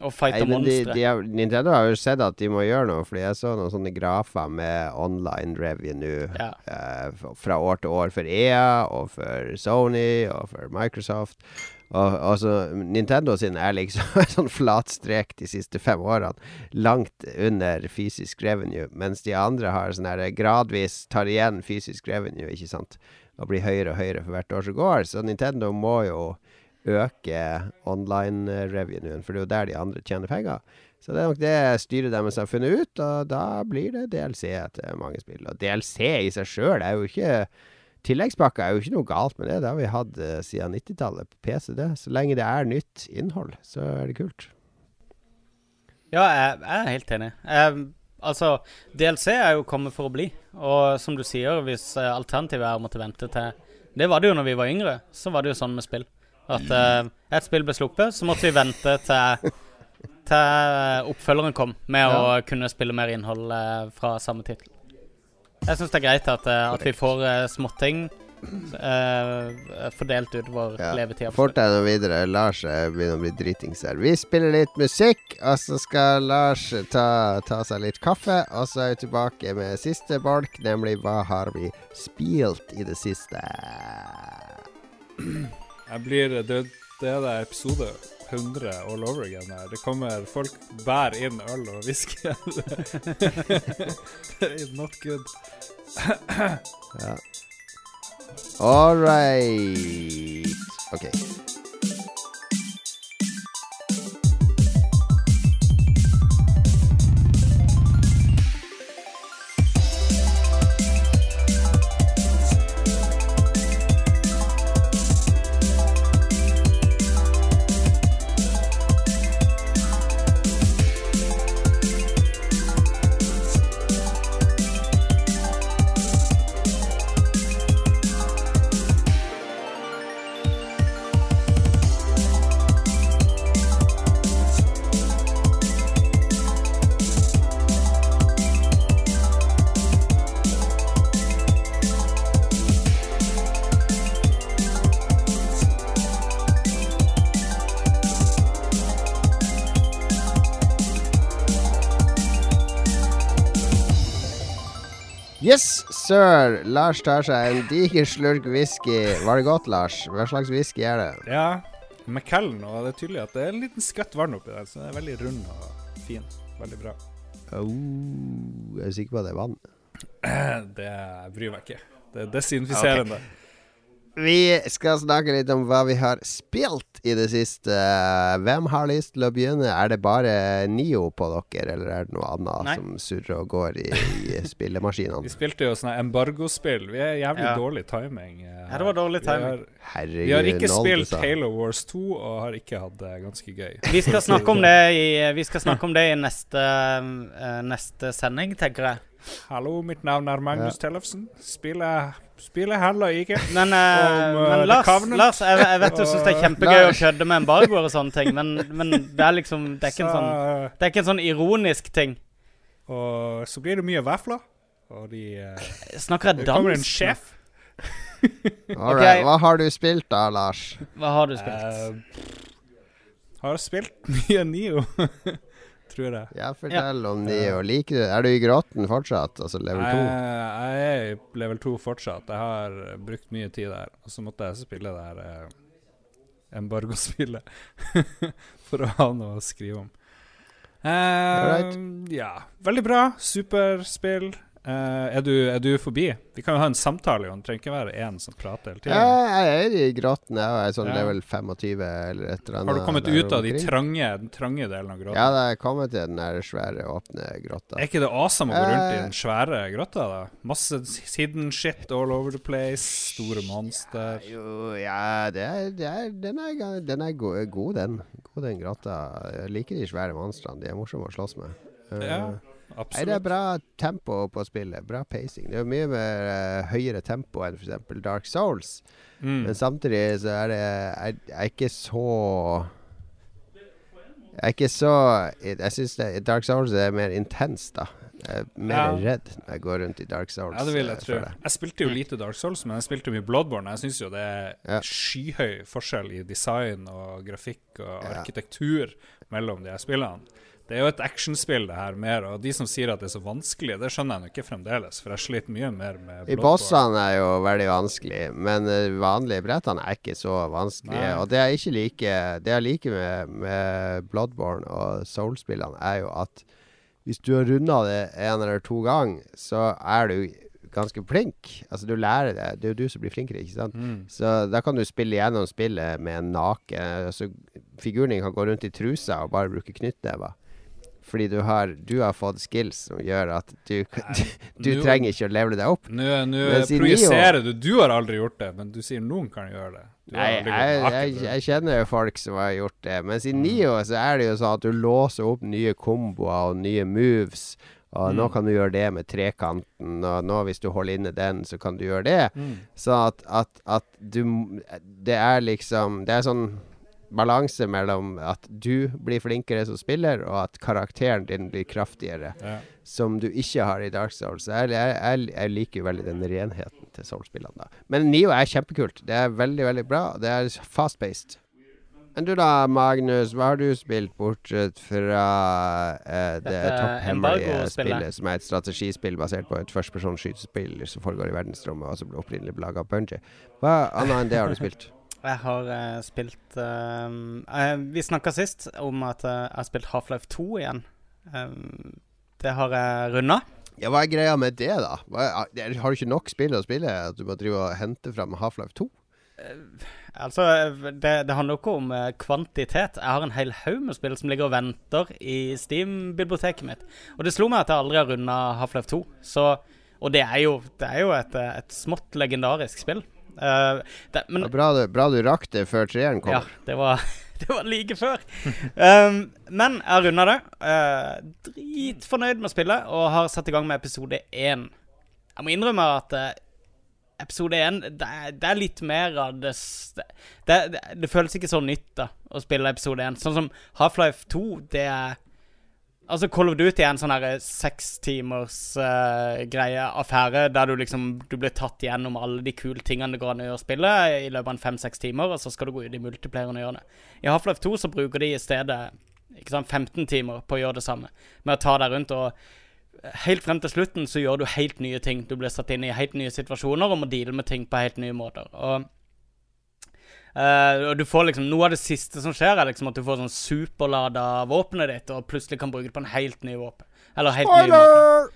Og de, monstre. Nintendo har jo sett at de må gjøre noe, fordi jeg så noen sånne grafer med online revenue Ja. eh, fra år til år for EA og for Sony og for Microsoft. Og, så Nintendo sin er liksom <laughs> en sånn flat strek de siste fem årene. Langt under fysisk revenue, mens de andre har sånn her gradvis tar igjen fysisk revenue, ikke sant. Og blir høyere og høyere for hvert år som går. Så Nintendo må jo øke online-revenuen, for det er jo der de andre tjener penger. Så det er nok det styret deres har funnet ut, og da blir det DLC til mange spill. Og DLC i seg sjøl er jo ikke Tilleggspakka er jo ikke noe galt med det. Det har vi hatt eh, siden 90-tallet på PC. det. Så lenge det er nytt innhold, så er det kult. Ja, jeg, er helt enig. Eh, altså, DLC er jo kommet for å bli. Og som du sier, hvis eh, alternativet er å måtte vente til Det var det jo når vi var yngre. Så var det jo sånn med spill. At uh, et spill ble sluppet, så måtte vi vente til til oppfølgeren kom, med å kunne spille mer innhold uh, fra samme tittel. Jeg syns det er greit at, uh, at vi får småting fordelt utover Ja. levetida. Fort deg nå videre. Lars begynner å bli dritings her. Vi spiller litt musikk, og så skal Lars ta, ta seg litt kaffe. Og så er vi tilbake med siste bolk, nemlig hva har vi spilt i det siste? Jeg blir Det, det er episode 100 all over again her. Det kommer folk bærer inn øl og whisky. <laughs> not good. Ja. All right. OK. Sir. Lars tar seg en diger slurk whisky. Var det godt, Lars? Hva slags whisky er det? Ja, McKellen, og det er tydelig at det er en liten skvett vann oppi der, så den er veldig rund og fin. Veldig bra. Oh, jeg er sikker på at det er vann. Det bryr meg ikke. Det er desinfiserende. Vi skal snakke litt om hva vi har spilt i det siste. Hvem har lyst til å begynne? Er det bare Nio på dere, eller er det noe annet Nei. som surrer og går i, i <laughs> spillemaskinene? Vi spilte jo sånne embargospill. Vi er jævlig Ja. dårlig timing. Ja, det var dårlig Vi timing. har, Herregud, vi har ikke spilt. Halo Wars 2 og har ikke hatt det ganske gøy. Vi skal <laughs> snakke om det i, vi skal snakke om det i neste, eh, neste sending, tenker jeg. Hallo, mitt navn er Magnus Tellefsen. Spiller, spiller handler ikke. Men, eh, Om, uh, men Lars, Lars jeg, jeg vet du syns det er kjempegøy å kødde med embargoer og sånne ting, men, men det er liksom Det er ikke en sånn Det er ikke en sånn ironisk ting. og så blir det mye vafler. Og de uh, Snakker jeg Det kommer en sjef. All right. Hva har du spilt da, Lars? Hva har du spilt? Uh, har spilt <laughs> mye Nio, tror jeg. Ja, fortell om Nio. Liker du Er du i grotten fortsatt? Altså level 2? Jeg, jeg er i level 2 fortsatt. Jeg har brukt mye tid der. Og så måtte jeg spille der eh, embargospillet <laughs> for å ha noe å skrive om. Eh. Ja, veldig bra. Superspill. Eh, er, du, er du forbi? Vi kan jo ha en samtale, Jon. Trenger ikke være én som prater hele tida. Ja, jeg er i gråten. Jeg er sånn Ja. level 25 eller et eller annet. Har du kommet ut av de trange, den trange delen av gråten? Ja, jeg er kommet til den der svære, åpne grotta. Er ikke det awesome å gå rundt i Eh. den svære grotta? da? Masse hidden shit all over the place. Store monster. Jo, ja, det er, det er, den er, den er go god, den. God, den grotta. Jeg liker de svære monstrene. De er morsomme å slåss med. Uh, Ja, Nei, det er bra tempo på spillet. Bra pacing. Det er jo mye mer uh, høyere tempo enn f.eks. Dark Souls. Mm. Men samtidig så er det Jeg, jeg er ikke så Jeg er ikke så Jeg syns Dark Souls er mer intens, da. Jeg er mer Ja. redd når jeg går rundt i Dark Souls. Ja, det vil jeg eh, tro. jeg. Jeg spilte jo lite Dark Souls, men jeg spilte mye Bloodborne. Jeg syns jo det er Ja. skyhøy forskjell i design og grafikk og arkitektur mellom de her spillene. Det er jo et actionspill, det her, mer. Og de som sier at det er så vanskelig, det skjønner jeg nå ikke fremdeles, for jeg sliter mye mer med I Bloodborne. bossene er jo veldig vanskelig, men vanlige brettene er ikke så vanskelige. Nei. Og det jeg ikke liker Det jeg liker med, med Bloodborne og Soul-spillene, er jo at hvis du har runda det en eller to ganger, så er du ganske flink. Altså, du lærer det. Det er jo du som blir flinkere, ikke sant? Mm. Så da kan du spille gjennom spillet med en naken altså, Figuren din kan gå rundt i trusa og bare bruke knyttnever. Fordi du har, du har fått skills som gjør at du, <laughs> du nå- trenger ikke å levele deg opp. Nå, nå projiserer du. Du har aldri gjort det, men du sier noen kan gjøre det. Nei, jeg, jeg, jeg kjenner jo folk som har gjort det. Mens i Nio så er det jo sånn at du låser opp nye komboer og nye moves. Og nå Mm. kan du gjøre det med trekanten, og nå hvis du holder inne den, så kan du gjøre det. Mm. Så at, at, at du Det er liksom Det er sånn balanse mellom at du blir flinkere som spiller, og at karakteren din blir kraftigere, Ja. som du ikke har i Dark Souls. Jeg, jeg, jeg, liker jo veldig den renheten til Souls-spillene. da Men Nio er kjempekult. Det er veldig, veldig bra. Det er fast-paced. Men du da, Magnus, hva har du spilt bortsett fra eh, det topphemmelige embargo-spillet. som er et strategispill basert på et førstepersons skytespill som foregår i verdensrommet, og som ble opprinnelig laga av Bungie? Hva annet enn det har du spilt? Jeg har uh, spilt uh, Vi snakka sist om at jeg har spilt Half-Life 2 igjen. Ehm, det har jeg runda. Ja, Hva er greia med det, da? Hva er, har du ikke nok spill å spille? At du må drive og hente fram Half-Life 2? Altså, det, det handler jo ikke om kvantitet. Jeg har en hel haug med spill som ligger og venter i Steam-biblioteket mitt. Og det slo meg at jeg aldri har runda Half-Life 2. Så, og det er jo, det er jo et, et smått legendarisk spill. Eh, det, men det bra, du, bra du rakk det før treeren kom. Ja, det var, <laughs> det var like før. Um, men jeg har runda det. Uh, dritfornøyd med spillet og har satt i gang med episode én. Jeg må innrømme at uh, episode én det, det er litt mer av det det, det, det, det føles ikke så nytt da å spille episode én. Sånn som Half-Life 2, det er Altså, Call of Duty er en sånn her seks timers eh, greie, affære, der du liksom Du blir tatt gjennom alle de kule tingene det går an å gjøre spillet i løpet av en fem-seks timer, og så skal du gå ut i multiplayeren og gjøre. I Half-Life 2 så bruker de i stedet ikke sant, 15 timer på å gjøre det samme, med å ta deg rundt og Helt frem til slutten så gjør du helt nye ting. Du blir satt inn i helt nye situasjoner og må deale med ting på helt nye måter. Og Eh, og du får liksom Noe av det siste som skjer, er liksom at du får sånn superlada våpenet ditt, og plutselig kan bruke det på en helt ny våpen. Eller helt ny våpen.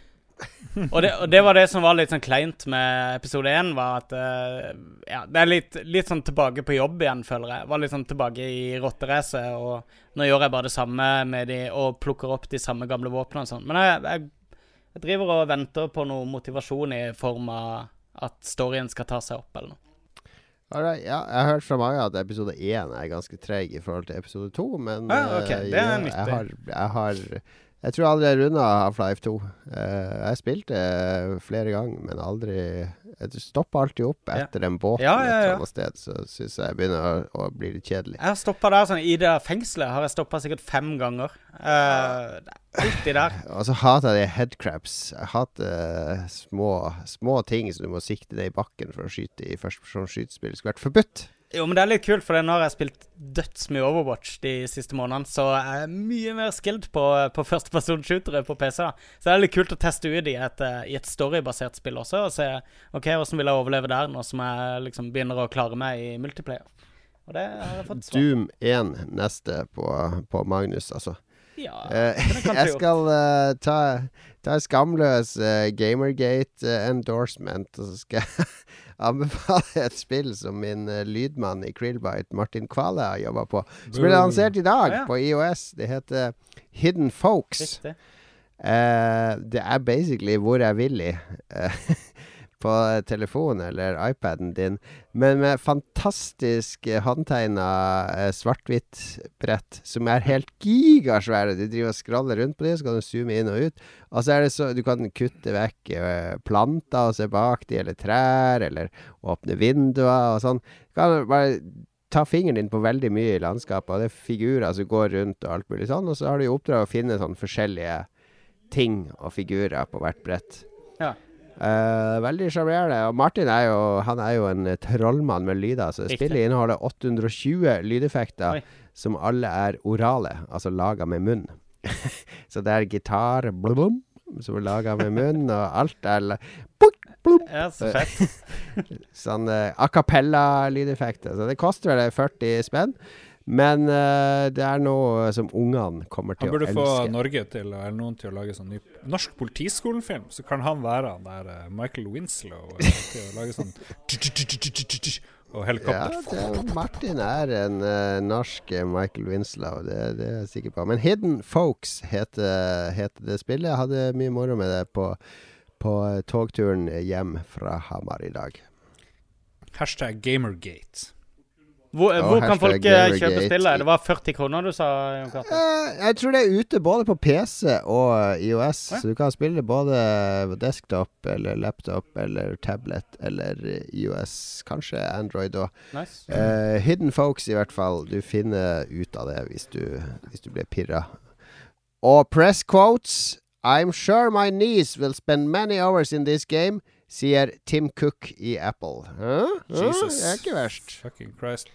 Og det, og det var det som var litt sånn kleint med episode én, var at uh, Ja, det er litt, litt sånn tilbake på jobb igjen, føler jeg. Var litt sånn tilbake i rotteracet, og nå gjør jeg bare det samme med de, og plukker opp de samme gamle våpnene og sånn. Men jeg, jeg, jeg driver og venter på noe motivasjon i form av at storyen skal ta seg opp, eller noe. Alright, ja, jeg har hørt fra mange at episode én er ganske treig i forhold til episode to, men ah, ok, eh, det er nyttig. jeg har, jeg har Jeg tror aldri jeg runda Half-Life 2. Eh, jeg spilte eh, flere ganger, men aldri Jeg stopper alltid opp etter en båt Ja, et ja, ja. annet sted, så syns jeg begynner å, å bli litt kjedelig. Jeg har stoppa der sånn I det fengselet har jeg stoppa sikkert fem ganger. Eh, det er alltid der. <laughs> Og så hater jeg de headcraps. Jeg hater uh, små, små ting som du må sikte deg i bakken for å skyte i førstepersonsskytespill. Det skulle vært forbudt. Jo, men det er litt kult, for nå har jeg spilt dødsmye Overwatch de siste månedene, så jeg er mye mer skilled på, på førstepersonshootere på PC. da. Så det er litt kult å teste ut i et, eh, i et storybasert spill også, og se ok, hvordan vil jeg overleve der, nå som jeg liksom begynner å klare meg i multiplayer. Og det har jeg fått svar. Doom 1 neste på, på Magnus, altså. Ja, Eh, jeg skal uh, ta, ta skamløs uh, Gamergate-endorsement, og så skal jeg <laughs> anbefale et spill som min eh, lydmann i Krillbite, Martin Kvale, har jobba på. Som ble lansert i dag Ja, ja. på IOS. Det heter Hidden Folks. Riktig. Eh, det er basically hvor jeg vil i. eh, <laughs> på telefonen eller iPaden din, men med fantastisk eh, håndtegna eh, svart-hvitt-brett som er helt gigasvære. Du driver og scroller rundt på dem, så kan du zoome inn og ut. Og så er det så Du kan kutte vekk eh, planter og se bak de, eller trær, eller åpne vinduer og sånn. Du kan bare ta fingeren din på veldig mye i landskapet, og det er figurer som går rundt og alt mulig sånn, og så har du i oppdrag å finne sånn forskjellige ting og figurer på hvert brett. Ja. Eh, veldig sjarmerende. Martin er jo, han er jo en trollmann med lyder. Så Riktig. spillet inneholder 820 lydeffekter, Oi. som alle er orale, altså laga med munn. <laughs> så det er gitar blum, som er laga med munn, og alt er blum, Ja, så fett. <laughs> sånn uh, a cappella-lydeffekter. Så det koster vel 40 spenn. Men uh, det er noe som ungene kommer til å burde få. Norge til, eller noen til å lage sånn ny norsk politiskolenfilm. Så kan han være han der eh, Michael Winslow og, til å lage sånn <laughs> Og Ja, helikopter. Martin er en uh, norsk eh, Michael Winslow, det, det er jeg sikker på. Men Hidden Folks heter, heter det spillet. Jeg hadde mye moro med det på, på eh, togturen hjem fra Hamar i dag. Hashtag Gamergate. Hvor, oh, hvor kan folk eh, kjøpe spillet? Det var 40 kroner du sa, Jon? Eh, jeg tror det er ute både på PC og IOS. IOS, Ja. så du kan spille både på desktop eller laptop eller tablet eller eh, IOS, kanskje Android òg. Nice. Uh, hidden Folks, i hvert fall. Du finner ut av det hvis du, hvis du blir pirra. Og press quotes. I'm sure my niece will spend many hours in this game, sier Tim Cook i Apple. Hæ? Hæ? Jesus. Det er ikke verst. Fucking Christ.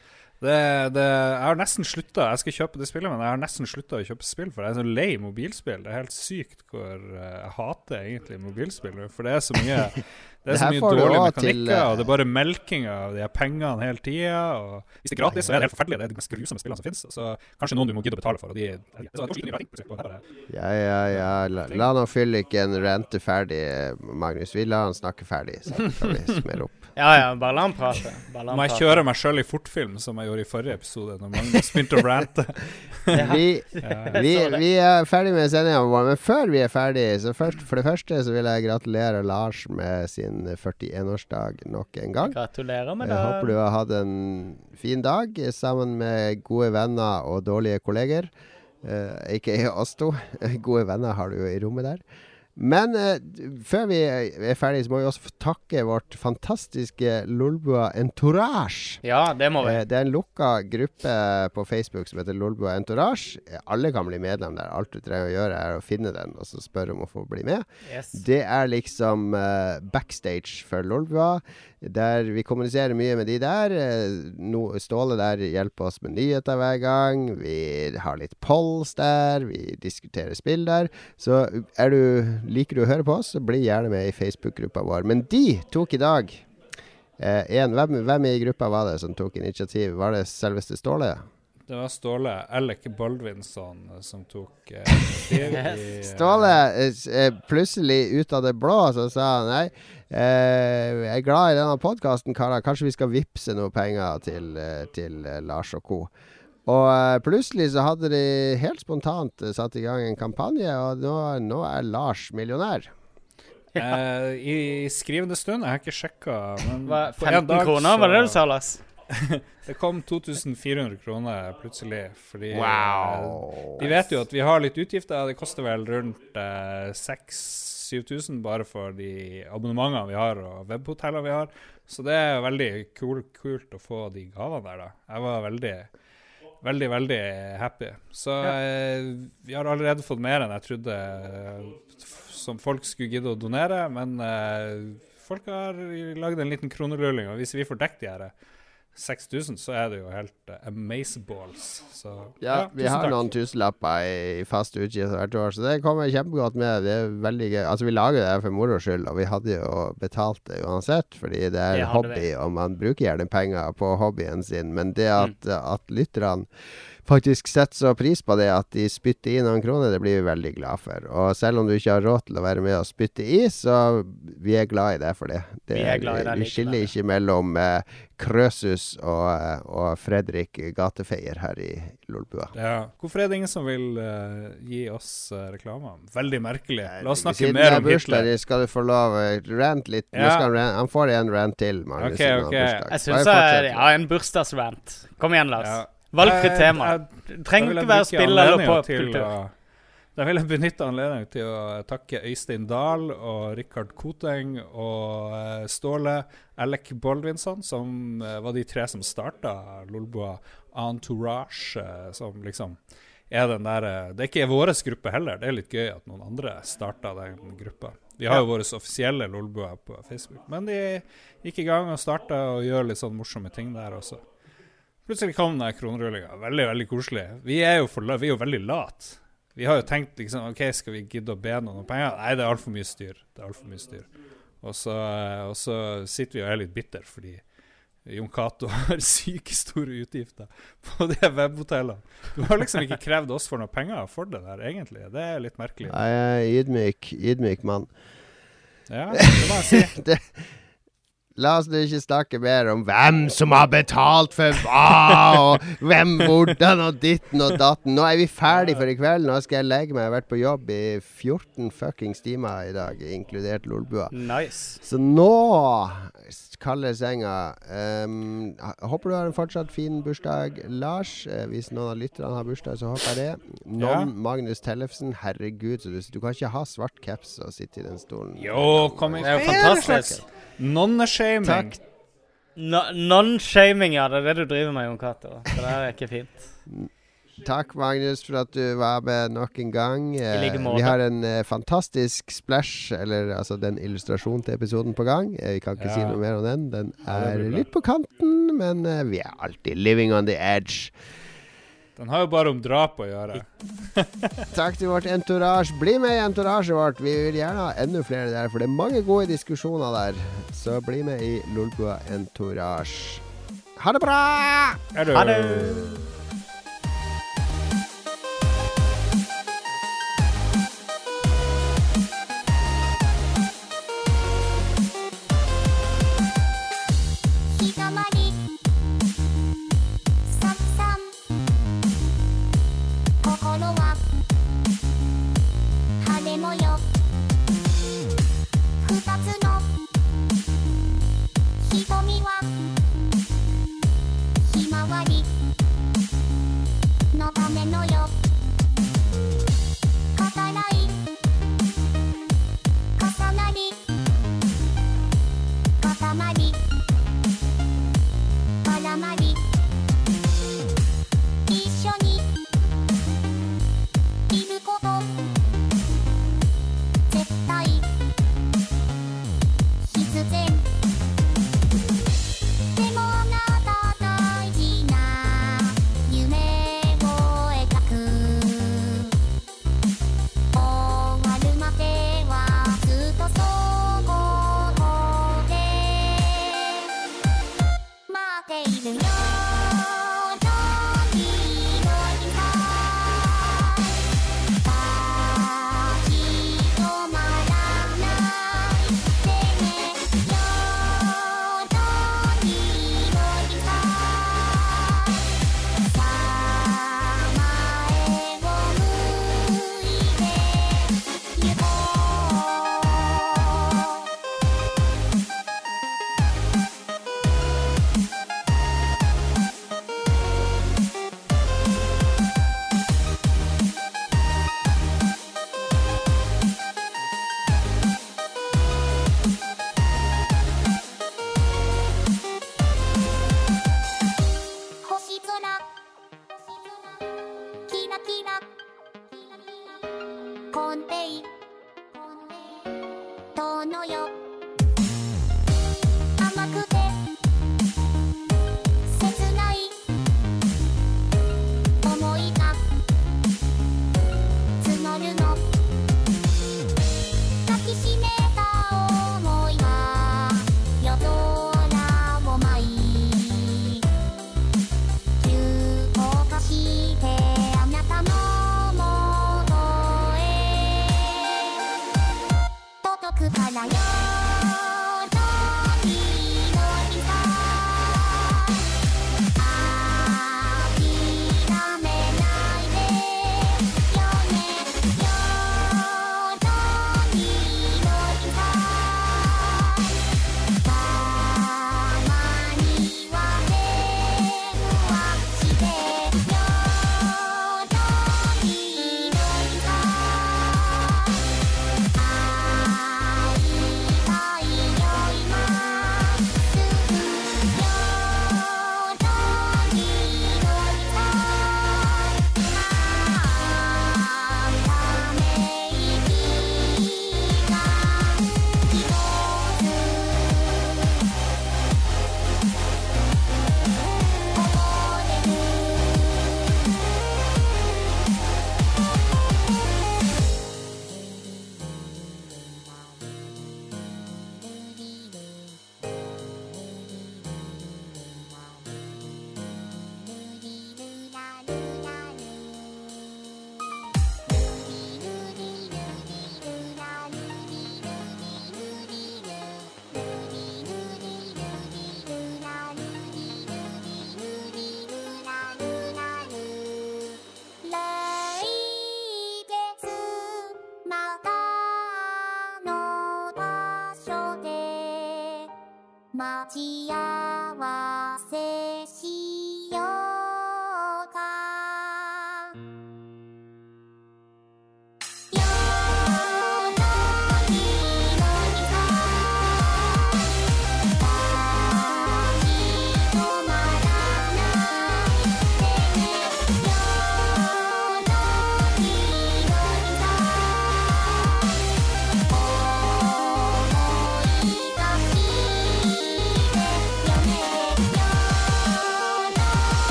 Det, det, jeg har nesten slutta Jeg skal kjøpe det spillet, men jeg har nesten slutta å kjøpe spill, for jeg er så lei mobilspill. Det er helt sykt hvor eh, jeg hater egentlig mobilspill. For det er så mye <laughs> Det er så mye dårlige til, mekanikker, eh, og det er bare melking av de her pengene hele tida. Hvis det er gratis, så er det helt forferdelig. Det er de mest grusomme spillene som finnes. Så kanskje noen du må gidde å betale for. De, her. Ja, ja, ja. La, la nå fylliken rente ferdig, Magnus. Vi lar han snakke ferdig, så kan vi smelle opp. Ja, ja, bare la han prate. Bare la han Må jeg prate. kjøre meg sjøl i fortfilm, som jeg gjorde i forrige episode, når Magnus begynte å rante? <laughs> Vi, vi, vi er ferdig med sendinga vår, men før vi er ferdig, så først, for det første så vil jeg gratulere Lars med sin 41-årsdag nok en gang. Gratulerer med Jeg det. håper du har hatt en fin dag sammen med gode venner og dårlige kolleger. Uh, ikke oss to. <laughs> Gode venner har du jo i rommet der. Men eh, før vi er ferdig, så må vi også takke vårt fantastiske Lolbua Entourage. Ja, det må vi. Eh, Det er en lukka gruppe på Facebook som heter Lolbua Entourage. Alle kan bli medlem der. Alt du trenger å gjøre, er å finne den og så spørre om å få bli med. Yes. Det er liksom eh, backstage for Lolbua, der vi kommuniserer mye med de der. Eh, no, Ståle der hjelper oss med nyheter hver gang. Vi har litt polls der. Vi diskuterer spill der. Så er du, liker du å høre på oss, så bli gjerne med i Facebook-gruppa vår. Men de tok i dag eh, en, hvem, hvem i gruppa var det som tok initiativ? Var det selveste Ståle? Det var Ståle Alec Baldvinsson eh, som tok eh, <laughs> i, eh, Ståle eh, eh, plutselig ut av det blå så sa han nei. Eh, jeg er glad i denne podkasten, karer. Kanskje vi skal vippse noe penger til, eh, til eh, Lars og co. Og plutselig så hadde de helt spontant satt i gang en kampanje, og nå, nå er Lars millionær. <laughs> eh, I skrivende stund. Jeg har ikke sjekka, men Hva, 15 dag kroner, var det det du sa, Lars? <laughs> Det kom 2400 kroner plutselig, fordi Wow. De vet jo at vi har litt utgifter. Det koster vel rundt eh, 6000-7000 bare for de abonnementene vi har og webhotellene vi har. Så det er veldig cool, kult å få de gavene der, da. Jeg var veldig, veldig, veldig happy. Så eh, vi har allerede fått mer enn jeg trodde eh, som folk skulle gidde å donere, men eh, folk har lagd en liten kronelulling, og hvis vi får dekket de her 6000, så er det jo helt uh, amazeballs. Så Ja, vi har takk. noen tusenlapper i fast utgift hvert år, så det kommer kjempegodt med. Det er veldig gøy. Altså, vi lager det for moro skyld, og vi hadde jo betalt det uansett, fordi det er en hobby, det. og man bruker gjerne penger på hobbyen sin. Men det Mm. at, at lytterne faktisk setter så pris på det at de spytter i noen kroner, det blir vi veldig glad for. Og selv om du ikke har råd til å være med og spytte i, så vi er glad i deg for det. det Vi er glad i deg vi skiller ikke mellom eh, Krøsus og, eh, og Fredrik gatefeier her i Lolbua. Ja. Hvorfor er det ingen som vil uh, gi oss uh, reklame? Veldig merkelig. La oss snakke Siden mer det er om bursdag, Hitler. skal du få lov å rante litt. Ja. rant, han får en rant til, Magnus. Okay, okay. Jeg har ok. Jeg Bare. Ja, en bursdagsrant. Kom igjen, Lars. Ja. Valgfritt Eh, tema. trenger ikke være spiller spill eller popkultur. Da vil jeg benytte anledningen til å takke Øystein Dahl og Rikard Koteng og eh, Ståle Alec Baldvinsson, som eh, var de tre som starta Lolboa Entourage, som liksom er den der Det er ikke vår gruppe heller, det er litt gøy at noen andre starta den gruppa. Vi har jo vår offisielle Lolboa på Facebook, men de gikk i gang og starta og gjør litt sånn morsomme ting der også. Plutselig kom den kronerullinga. Veldig veldig koselig. Vi er jo, for, vi er jo veldig late. Vi har jo tenkt liksom OK, skal vi gidde å be noen om penger? Nei, det er altfor mye styr. Det er alt for mye styr. Og så, og så sitter vi og er litt bitter fordi Jon Cato <laughs> har syke store utgifter på de webhotellene. Du har liksom ikke krevd oss for noe penger for det der, egentlig. Det er litt merkelig. Jeg er ydmyk, ydmyk mann. Ja, det må jeg si. <laughs> Det, la oss ikke snakke mer om hvem som har betalt for hva, og hvem, hvordan, og ditten og datten. Nå er vi ferdig for i kveld. Nå skal jeg legge meg. Jeg har vært på jobb i 14 fuckings timer i dag, inkludert Lolbua. Nice. Så nå kalder senga. Um, håper du har en fortsatt fin bursdag, Lars. Eh, hvis noen av lytterne har bursdag, så håper jeg det. Nom Ja. Magnus Tellefsen. Herregud, så du, du kan ikke ha svart caps og sitte i den stolen. Jo, kom igjen. Det er jo fantastisk. Nonneshaming. Takk. No- Non-shaming, ja. Det er det du driver med, Jon Cato. Det der er ikke fint. Takk, Magnus, for at du var med nok en gang. Eh, like måte. vi har en uh, fantastisk splash, eller altså den illustrasjonen til episoden på gang. Eh, vi kan ikke si noe mer om den. Den er ja, litt på kanten, men uh, vi er alltid living on the edge. Den har jo bare om drap å gjøre. <laughs> Takk til vårt entourage. Bli med i entouraget vårt. Vi vil gjerne ha enda flere der, for det er mange gode diskusjoner der. Så bli med i Lolbua entourage. Ha det bra! Ha det!「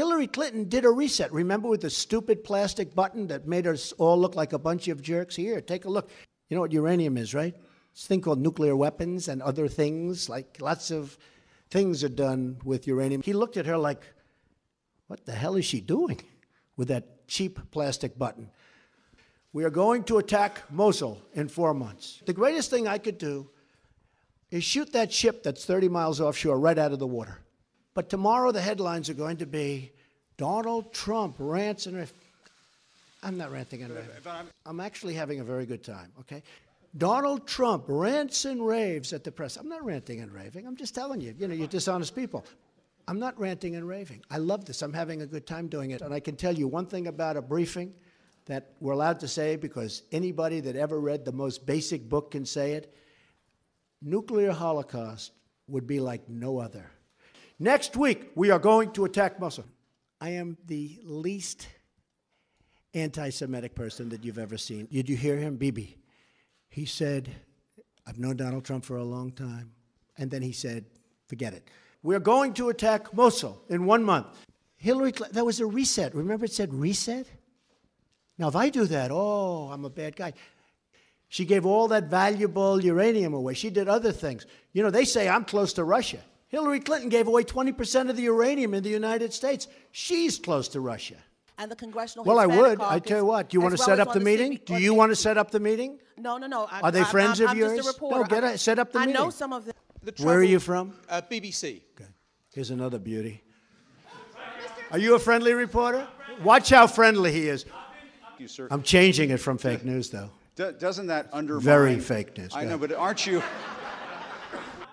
Hillary Clinton did a reset. Remember with the stupid plastic button that made us all look like a bunch of jerks? Here, take a look. You know what uranium is, right? It's a thing called nuclear weapons and other things. Like lots of things are done with uranium. He looked at her like, what the hell is she doing with that cheap plastic button? We are going to attack Mosul in four months. The greatest thing I could do is shoot that ship that's 30 miles offshore right out of the water. But tomorrow the headlines are going to be Donald Trump rants and raves. I'm not ranting and raving. I'm actually having a very good time, okay? Donald Trump rants and raves at the press. I'm not ranting and raving. I'm just telling you, you know, you're dishonest people. I'm not ranting and raving. I love this. I'm having a good time doing it. And I can tell you one thing about a briefing that we're allowed to say because anybody that ever read the most basic book can say it nuclear holocaust would be like no other. Next week, we are going to attack Mosul. I am the least anti Semitic person that you've ever seen. Did you hear him? Bibi. He said, I've known Donald Trump for a long time. And then he said, forget it. We're going to attack Mosul in one month. Hillary, that was a reset. Remember it said reset? Now, if I do that, oh, I'm a bad guy. She gave all that valuable uranium away. She did other things. You know, they say I'm close to Russia. Hillary Clinton gave away 20% of the uranium in the United States. She's close to Russia. and the congressional. Well, I Hispanic would. I tell you what. Do you want to well set up the on meeting? Do you want to set up the meeting? No, no, no. I, Are they I'm- friends I'm, of I'm yours? Just a. No, get I- it- set up the I know some of them. The Where are you from? Uh, BBC. Here's another beauty. Are you a friendly reporter? Watch how friendly he is. you, sir. I'm changing it from fake news, though. Do- doesn't that undermine? Very fake news. I know, but aren't you?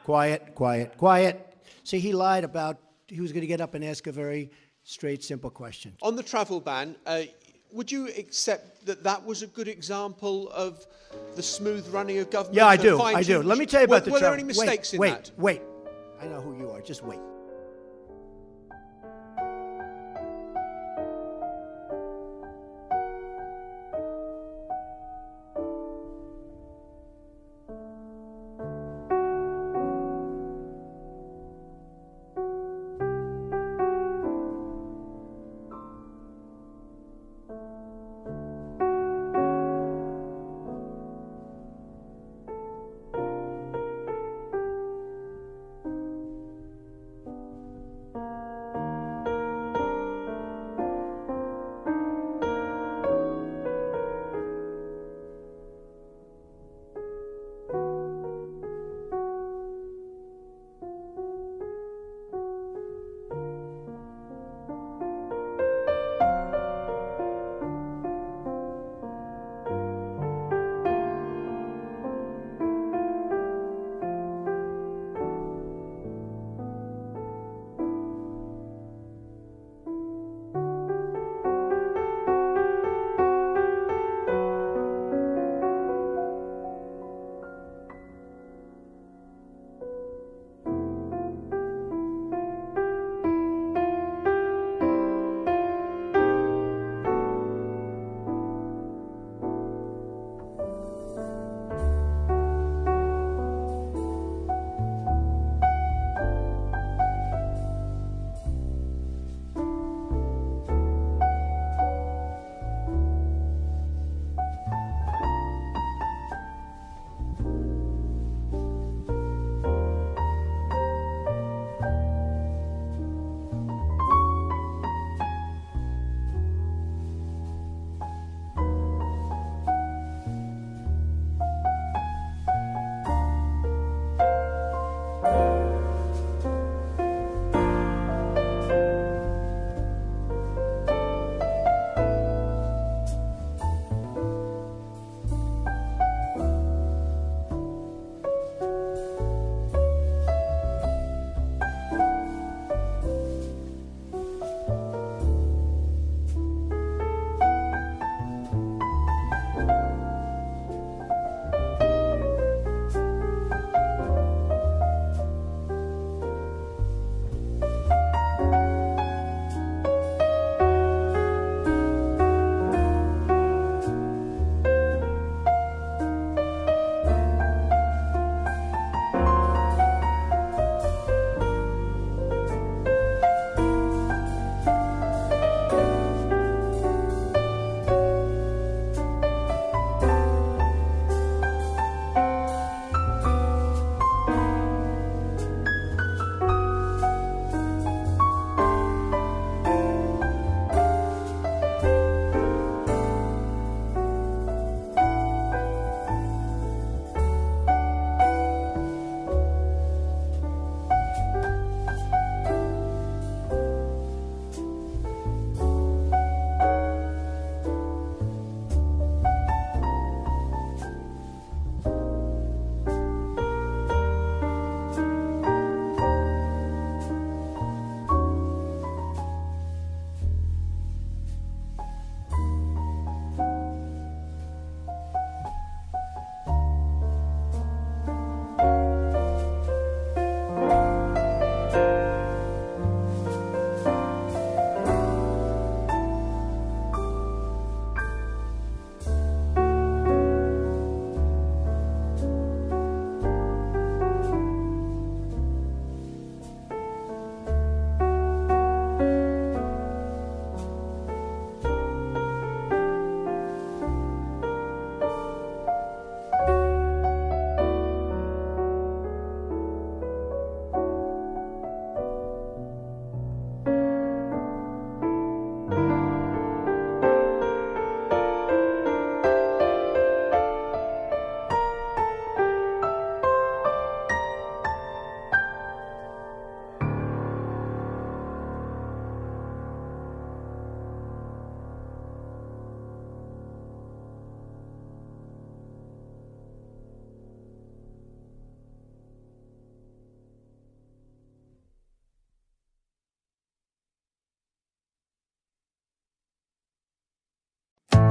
Quiet, quiet, quiet. See, he lied about he was going to get up and ask a very straight, simple question. On the travel ban, uh, would you accept that that was a good example of the smooth running of government? Yeah, I do. I do. Let me tell you about were, the Were there any mistakes wait, in wait, that? Wait, I know who you are. Just wait.